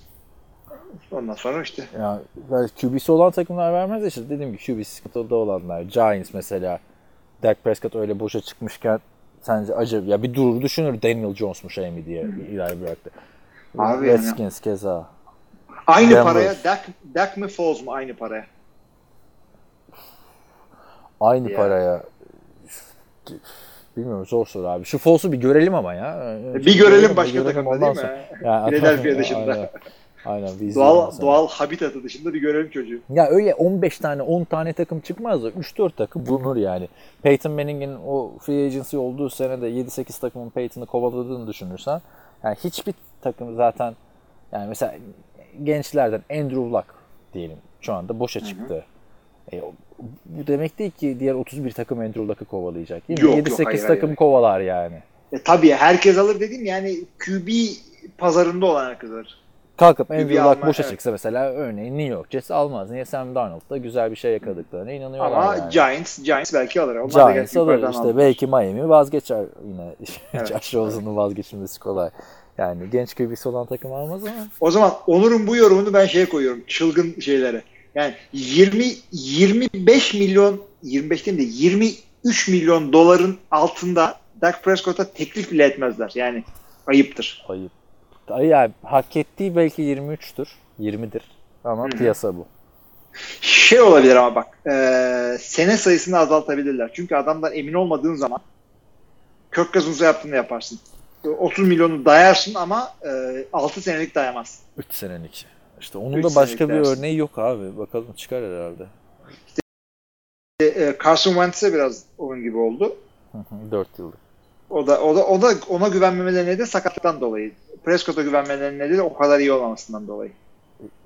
Ondan sonra işte Yani böyle QB'si olan takımlar vermez işte dediğim gibi QB sıkıntılı olanlar. Giants mesela. Dak Prescott öyle boşa çıkmışken sence acaba ya bir durur düşünür Daniel Jones mu şey mi diye ileri bıraktı. Abi yani- Redskins keza. aynı Denver. paraya Dak, Dak mi Foles mu aynı paraya? Aynı Ya. paraya bilmiyorum zor soru abi. Şu Foles'u bir görelim ama ya. Bir görelim başka görelim takımda ondan değil mi? sonra. Yani- Philadelphia dışında. Aynen. Doğal, doğal habitatı dışında bir görelim çocuğu. Ya öyle 15 tane 10 tane takım çıkmaz da 3-4 takım bulunur yani. Peyton Manning'in o free agency olduğu senede 7-8 takımın Peyton'ı kovaladığını düşünürsen yani hiçbir takım zaten yani mesela gençlerden Andrew Luck diyelim şu anda boşa çıktı. E, o- bu demek değil ki diğer 31 takım Andrew Luck'ı kovalayacak. Değil mi? Yok, yok, 7-8 hayır, takım hayır. kovalar yani. E, tabii herkes alır dedim yani QB pazarında olan herkes alır. Kalkıp Andrew Luck alma, boşa evet. çıksa mesela örneğin New York Jets almaz. Niye Sam Darnold'da güzel bir şey yakaladıklarına inanıyorlar Ama yani. Giants Giants belki alır. Onlar da Giants gerçi alır işte aldılar. belki Miami vazgeçer yine. Evet. Josh Rosen'ın vazgeçilmesi kolay. Yani genç QB'si olan takım almaz ama. O zaman Onur'un bu yorumunu ben şeye koyuyorum. Çılgın şeylere. Yani 20 25 milyon 25 değil de 23 milyon doların altında Dak Prescott'a teklif bile etmezler. Yani ayıptır. Ayıp. Yani hak ettiği belki 23'tür. 20'dir. Ama piyasa bu. Şey olabilir ama bak e, sene sayısını azaltabilirler. Çünkü adamdan emin olmadığın zaman kök gazınıza yaptığını yaparsın. 30 milyonu dayarsın ama e, 6 senelik dayamazsın. 3 senelik. İşte onun da başka bir dersin. örneği yok abi. Bakalım çıkar herhalde. E, Carson Wentz'e biraz onun gibi oldu. 4 yıllık. O da o da o da ona güvenmemelerine de sakatlıktan dolayı. Prescott'a güvenmelerine de o kadar iyi olmamasından dolayı.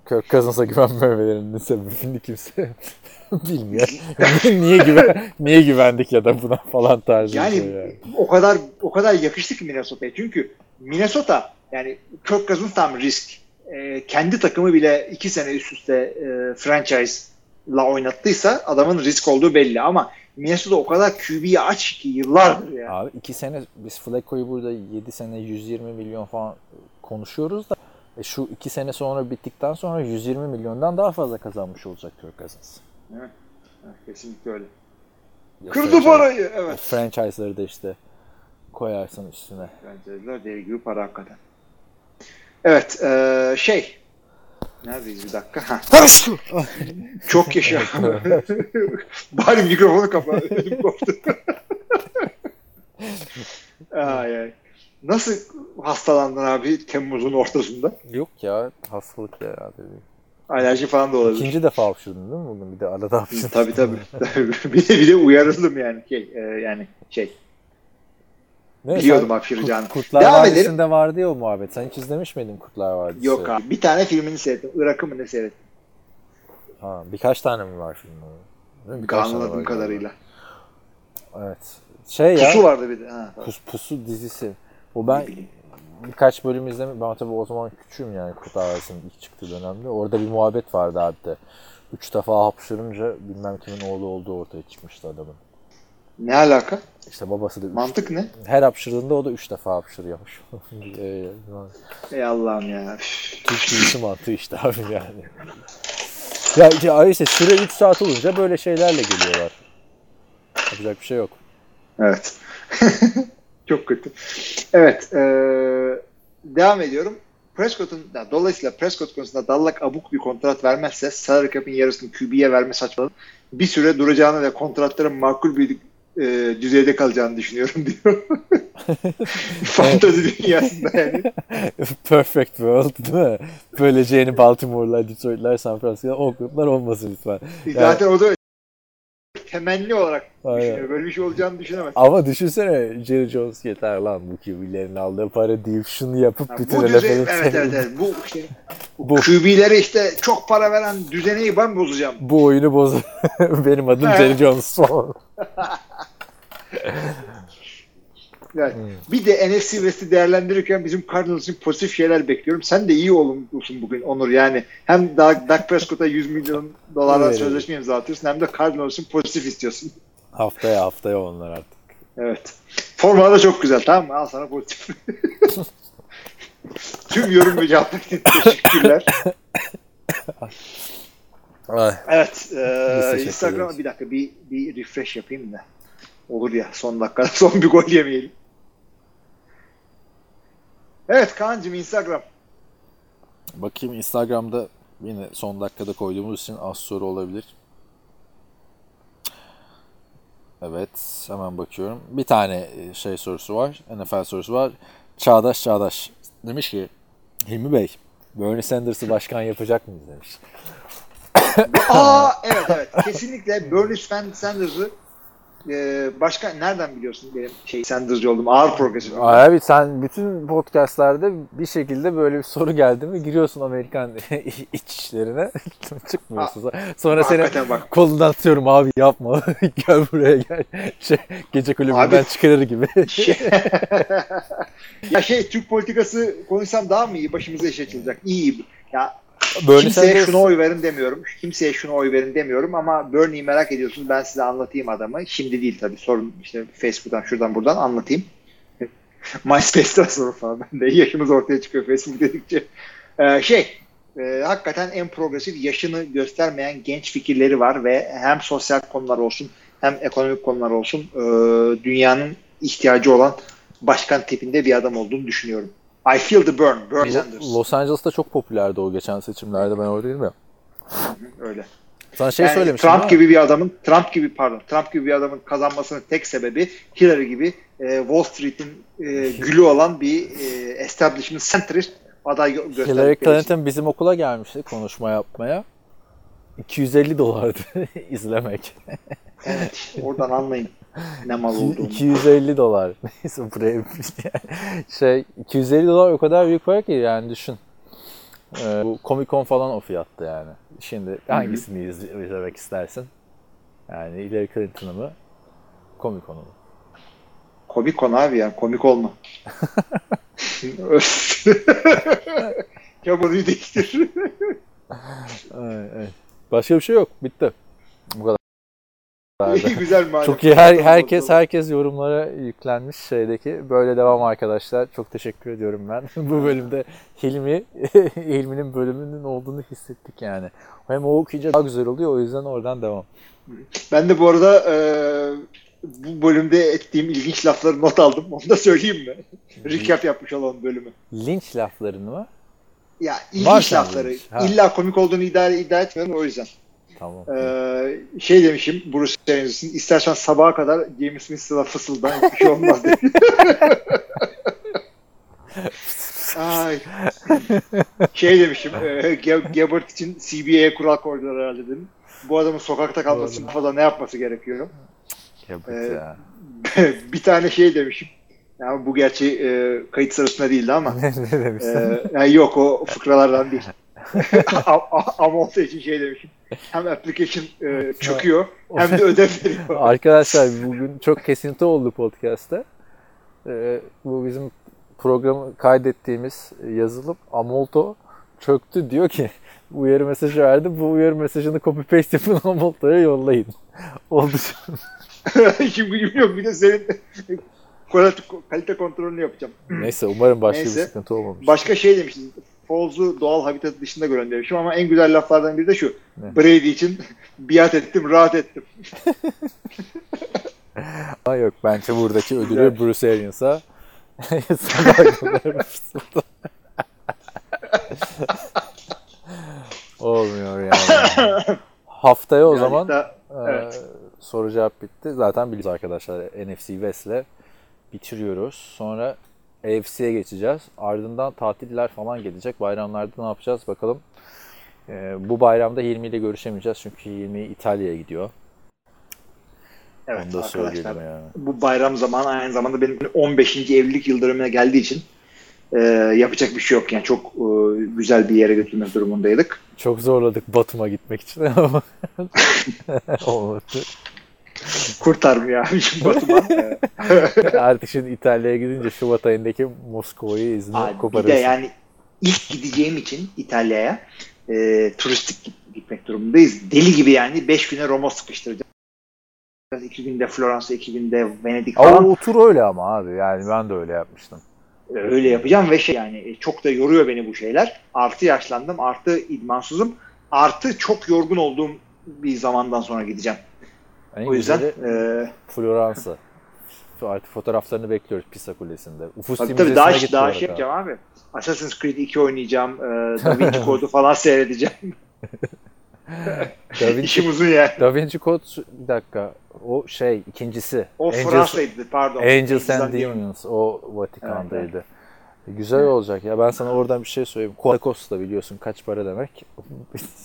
Kirk Cousins'a güvenmemelerinin sebebini kimse bilmiyor. niye güven niye güvendik ya da buna falan tarzı Yani, şey yani. o kadar o kadar yakıştı ki Minnesota'ya. Çünkü Minnesota yani Kirk Cousins tam risk. Ee, kendi takımı bile iki sene üst üste e, franchise'la oynattıysa adamın risk olduğu belli ama Minnesota o kadar QB'yi aç ki yıllardır yani. Abi iki sene biz Flacco'yu burada 7 sene 120 milyon falan konuşuyoruz da e şu iki sene sonra bittikten sonra 120 milyondan daha fazla kazanmış olacak Kirk Cousins. Evet, kesinlikle öyle. Ya Kırdı parayı. Evet. Franchise'ları da işte koyarsın üstüne. Franchise'lar dev gibi para hakikaten. Evet. eee, şey. Neredeyiz bir dakika? Ha, çok yaşa. Bari mikrofonu kapa. Ödüm koptu. ay ay. Nasıl hastalandın abi Temmuz'un ortasında? Yok ya hastalık ya dedi. Alerji falan da olabilir. İkinci defa hapşırdın değil mi bugün? Bir de arada hapşırdın. tabii tabii. bir de bir de uyarıldım yani şey e, yani şey Ne, biliyordum hapşıracağını. Kurt, Kurtlar Devam Vadisi'nde vardı ya o muhabbet. Sen hiç izlemiş miydin Kurtlar Vadisi? yok abi. Bir tane filmini seyrettim. Irak'ı mı ne seyrettim? Ha, birkaç tane mi var filmin? Değil mi? Birkaç Anladığım var kadarıyla. galiba. Evet. Şey ya. Pusu vardı bir de. Ha, Pus, Pusu dizisi. O ben birkaç bölüm izledim. Ben tabii o zaman küçüğüm yani Kurtlar Vadisi'nin ilk çıktığı dönemde. Orada bir muhabbet vardı abi de. Üç defa hapşırınca bilmem kimin oğlu olduğu ortaya çıkmıştı adamın. Ne alaka? İşte babası da üç, Mantık ne? her hapşırdığında o da üç defa hapşırıyormuş. Ee, Ey Allah'ım ya. Türk dizisi mantığı işte abi yani. Ya, ya işte süre 3 saat olunca böyle şeylerle geliyorlar. Yapacak bir şey yok. Evet. Çok kötü. Evet. eee, devam ediyorum. Prescott'un ya dolayısıyla Prescott konusunda Dallak abuk bir kontrat vermezse salary cap'in yarısını QB'ye verme saçmalığı bir süre duracağını ve kontratların makul bir e, düzeyde kalacağını düşünüyorum diyor. Fantazi dünyasında yani. Perfect world değil mi? Böylece Baltimore'lar, Detroit'ler, San Francisco, Oakland'lar olmasın lütfen. Zaten o da temenni olarak Aynen. düşünüyor. Böyle bir şey olacağını düşünemez. Ama düşünsene Jerry Jones yeter lan bu QB'lerin aldığı para deyip şunu yapıp Ha, bütün bu düzen, evet, evet, evet. Bu işte Bu- QB'lere işte çok para veren düzeneyi ben bozacağım. bu oyunu boz. Benim adım. Jerry Jones. Yani Bir de NFC West'i değerlendirirken bizim Cardinals'ın pozitif şeyler bekliyorum. Sen de iyi olumlusun bugün Onur. Yani hem Dak, Prescott'a 100 milyon dolardan Evet. sözleşme imzatıyorsun hem de Cardinals'ın pozitif istiyorsun. haftaya haftaya onlar artık. Evet. Formalar da çok güzel tamam mı? Al sana pozitif. Tüm yorum ve cevaplar için teşekkürler. Ay. Evet. E, ederiz. bir dakika bir, bir refresh yapayım da. Olur ya son dakikada son bir gol yemeyelim. Evet Kaan'cığım Instagram. Bakayım Instagram'da yine son dakikada koyduğumuz için az soru olabilir. Evet, hemen bakıyorum. Bir tane e, şey sorusu var, NFL sorusu var. Çağdaş Çağdaş demiş ki, Hilmi Bey, Bernie Sanders'ı başkan yapacak mıyız demiş. Aa evet evet kesinlikle Bernie Sanders'ı e, başka nereden biliyorsun benim şey Sanders'cı olduğumu ağır progresif. Abi sen bütün podcastlerde bir şekilde böyle bir soru geldi mi giriyorsun Amerikan iç işlerine çıkmıyorsun. Sonra seni bak. kolundan atıyorum abi yapma gel buraya gel. Şey, gece kulübünden çıkarır gibi. Şey- ya şey Türk politikası konuşsam daha mı iyi başımıza iş açılacak. İyi. Ya Bernie kimseye Sanders- şuna oy verin demiyorum. Kimseye şuna oy verin demiyorum ama Bernie'yi merak ediyorsunuz. Ben size anlatayım adamı. Şimdi değil tabii. Sorun işte Facebook'tan şuradan buradan anlatayım. MySpace'ten sonra falan. Ben de yaşımız ortaya çıkıyor Facebook dedikçe. Ee, şey e, hakikaten en progresif yaşını göstermeyen genç fikirleri var ve hem sosyal konular olsun hem ekonomik konular olsun e, dünyanın ihtiyacı olan başkan tipinde bir adam olduğunu düşünüyorum. I feel the burn. Bernie Sanders. Los Angeles'ta çok popülerdi o geçen seçimlerde ben oradaydım ya. Öyle. Sana şey Yani söylemiştim Trump gibi bir adamın Trump gibi pardon Trump gibi bir adamın kazanmasının tek sebebi Hillary gibi e, Wall Street'in e, gülü olan bir e, establishment centrist aday gö- Hillary için. Clinton bizim okula gelmişti konuşma yapmaya. 250 dolardı izlemek. Evet, oradan anlayın ne mal olduğunu. 250 dolar. Neyse buraya şey 250 dolar o kadar büyük para ki yani düşün. Ee, bu Comic Con falan o fiyatta yani. Şimdi hangisini izle- izlemek istersin? Yani Hillary Clinton'ı mı? Comic Con'u mu? Komik konu abi ya. Komik olma. ya bunu değiştir. Ay, ay. Başka bir şey yok. Bitti. Bu kadar. Güzel madem. Çok iyi. Her, herkes herkes yorumlara yüklenmiş şeydeki. Böyle devam arkadaşlar. Çok teşekkür ediyorum ben. Bu bölümde Hilmi Hilmi'nin bölümünün olduğunu hissettik yani. Hem o okuyunca daha güzel oluyor. O yüzden oradan devam. Ben de bu arada e, bu bölümde ettiğim ilginç lafları not aldım. Onu da söyleyeyim mi? Recap yapmış olan bölümü. Linç laflarını mı? Ya ilginç sende lafları. İlla komik olduğunu iddia, iddia etmiyorum o yüzden. Tamam. Ee, şey demişim Bruce Arians'ın istersen sabaha kadar James Winston'a fısıldan hiçbir şey olmaz dedi. Ay. Şey demişim e, Gabbard için CBA'ye kural koydular herhalde dedim. Bu adamın sokakta kalması için falan ne yapması gerekiyor? Yapık Ee, ya. bir tane şey demişim. Yani bu gerçi e, kayıt sırasında değildi ama ne demişsin? e, yani yok o fıkralardan değil. Ama olduğu için şey demişim. Hem application e, çöküyor hem de ödev veriyor. Arkadaşlar bugün çok kesinti oldu podcast'te. Ee, bu bizim programı kaydettiğimiz yazılım Amolto çöktü diyor ki uyarı mesajı verdi. Bu uyarı mesajını copy paste yapın Amolto'ya yollayın. Oldu. Şimdi bilmiyorum bir de senin kalite, kontrolünü yapacağım. Neyse umarım başka bir Neyse. sıkıntı olmamış. Başka şey demiştim. Falls'u doğal habitat dışında göndermişim ama en güzel laflardan biri de şu. Brady için biat ettim, rahat ettim. Ama yok bence buradaki ödülü Bruce Arians'a göndermişsin. Olmuyor yani. Haftaya o Yani zaman da- Ee, Evet. soru cevap bitti. Zaten biliyoruz arkadaşlar NFC West'le bitiriyoruz. Sonra AFC'ye geçeceğiz. Ardından tatiller falan gelecek. Bayramlarda ne yapacağız bakalım. Ee, bu bayramda Hilmi ile görüşemeyeceğiz çünkü Hilmi İtalya'ya gidiyor. evet Onu da arkadaşlar. yani. Bu bayram zamanı aynı zamanda benim 15. evlilik yıl dönümüne geldiği için e, yapacak bir şey yok. Yani çok e, güzel bir yere götürmek durumundaydık. Çok zorladık Batum'a gitmek için ama olmadı. Kurtarmıyor abi. E, Artık şimdi İtalya'ya gidince Şubat ayındaki Moskova'yı izni Abi bir de yani ilk gideceğim için İtalya'ya e, turistik git- gitmek durumundayız. Deli gibi yani 5 güne Roma sıkıştıracağız. 2 günde Floransa, 2 günde Venedik Ama falan. o tur öyle ama abi. Yani ben de öyle yapmıştım. E, Öyle yapacağım ve şey yani e, çok da yoruyor beni bu şeyler. Artı yaşlandım, artı idmansızım, artı çok yorgun olduğum bir zamandan sonra gideceğim. En O yüzden e, Floransa. Artık fotoğraflarını bekliyoruz Pisa Kulesi'nde. Ufussi tabii, tabii daha, daha şey yapacağım abi. Assassin's Creed 2 oynayacağım, e, Da Vinci Code'u falan seyredeceğim. Da Vinci, İşim uzun yani. da Vinci Code bir dakika. O şey ikincisi. O Angels, Fransa'ydı pardon. Angels and. Demons. O Vatikan'daydı. Güzel olacak ya. Ben sana oradan bir şey söyleyeyim. Costa biliyorsun kaç para demek.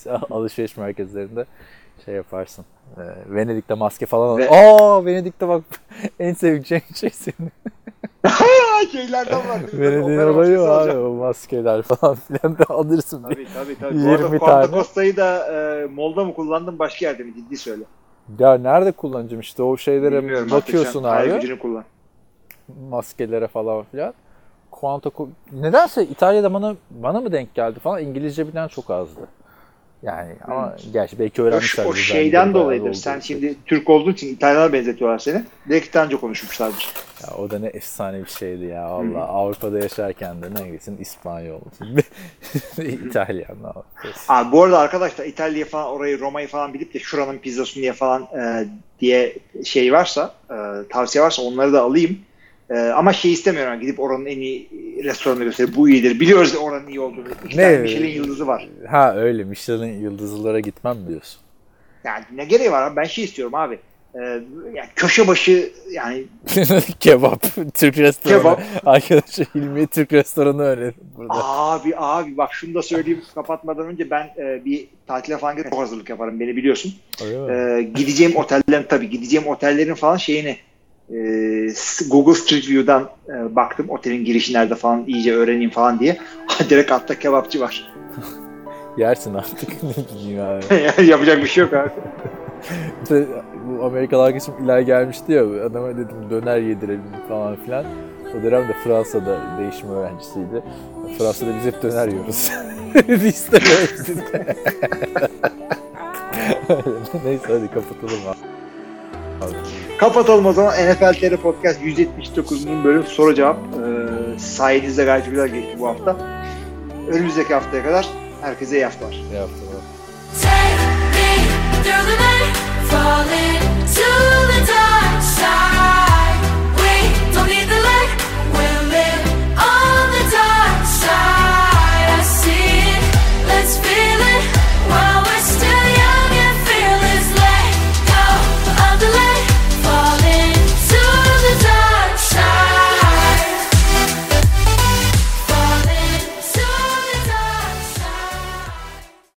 Alışveriş merkezlerinde şey yaparsın. Ee, Venedik'te maske falan al. Ve- Aa Venedik'te bak en seveceğin şey senin. Şeylerden var. Venedik'in olayı var alacağım. o maskeler falan filan da alırsın. Tabii tabii tabii. Bu 20 arada tane. Costa'yı da e, Molda mı kullandın başka yerde mi? Ciddi söyle. Ya nerede kullanacağım işte o şeylere Bilmiyorum bakıyorsun abi. gücünü kullan. maskelere falan filan. Quanto nedense İtalya'da bana bana mı denk geldi falan İngilizce bilen çok azdı. Yani ama gerçi belki öğrenmişler. o şeyden dolayıdır. oldu. Sen şimdi Türk olduğun için İtalyanlar benzetiyorlar seni. Daha önce konuşmuşlardır. Ya o da ne efsane bir şeydi ya Allah. Avrupa'da yaşarken de ne gitsin İspanyol. İtalyan? Abi bu arada arkadaşlar İtalya'yı falan orayı Roma'yı falan bilip de şuranın pizzasını diye falan e, diye şey varsa e, tavsiye varsa onları da alayım. E, ama şey istemiyorum gidip oranın en iyi restoranını gösterip bu iyidir. Biliyoruz oranın iyi olduğunu. İki Ne? tane Michelin yıldızı var. Ha öyle Michelin yıldızlılara gitmem diyorsun? Yani ne gereği var abi? Ben şey istiyorum abi. E, yani köşe başı yani Kebap, Türk restoranı. Kebap. Arkadaşlar Hilmi'ye Türk restoranı önerim burada. abi abi bak şunu da söyleyeyim kapatmadan önce ben e, bir tatile falan gidip hazırlık yaparım beni biliyorsun. Öyle mi? E, gideceğim otellerin tabii gideceğim otellerin falan şeyini e, Google Street View'dan e, baktım otelin girişi nerede falan iyice öğreneyim falan diye. Direkt altta kebapçı var. Yersin artık. abi. Yapacak bir şey yok abi. İşte bu Amerikalı arkadaşım iler gelmişti ya adama dedim döner yedirelim falan filan. O dönemde Fransa'da değişim öğrencisiydi. Fransa'da biz hep döner yiyoruz. böyle. Neyse hadi kapatalım abi. Kapatalım o zaman NFL TR Podcast 179. bölüm soru cevap. Ee, sayenizde gayet güzel geçti bu hafta. Önümüzdeki haftaya kadar herkese iyi haftalar. İyi haftalar. let's feel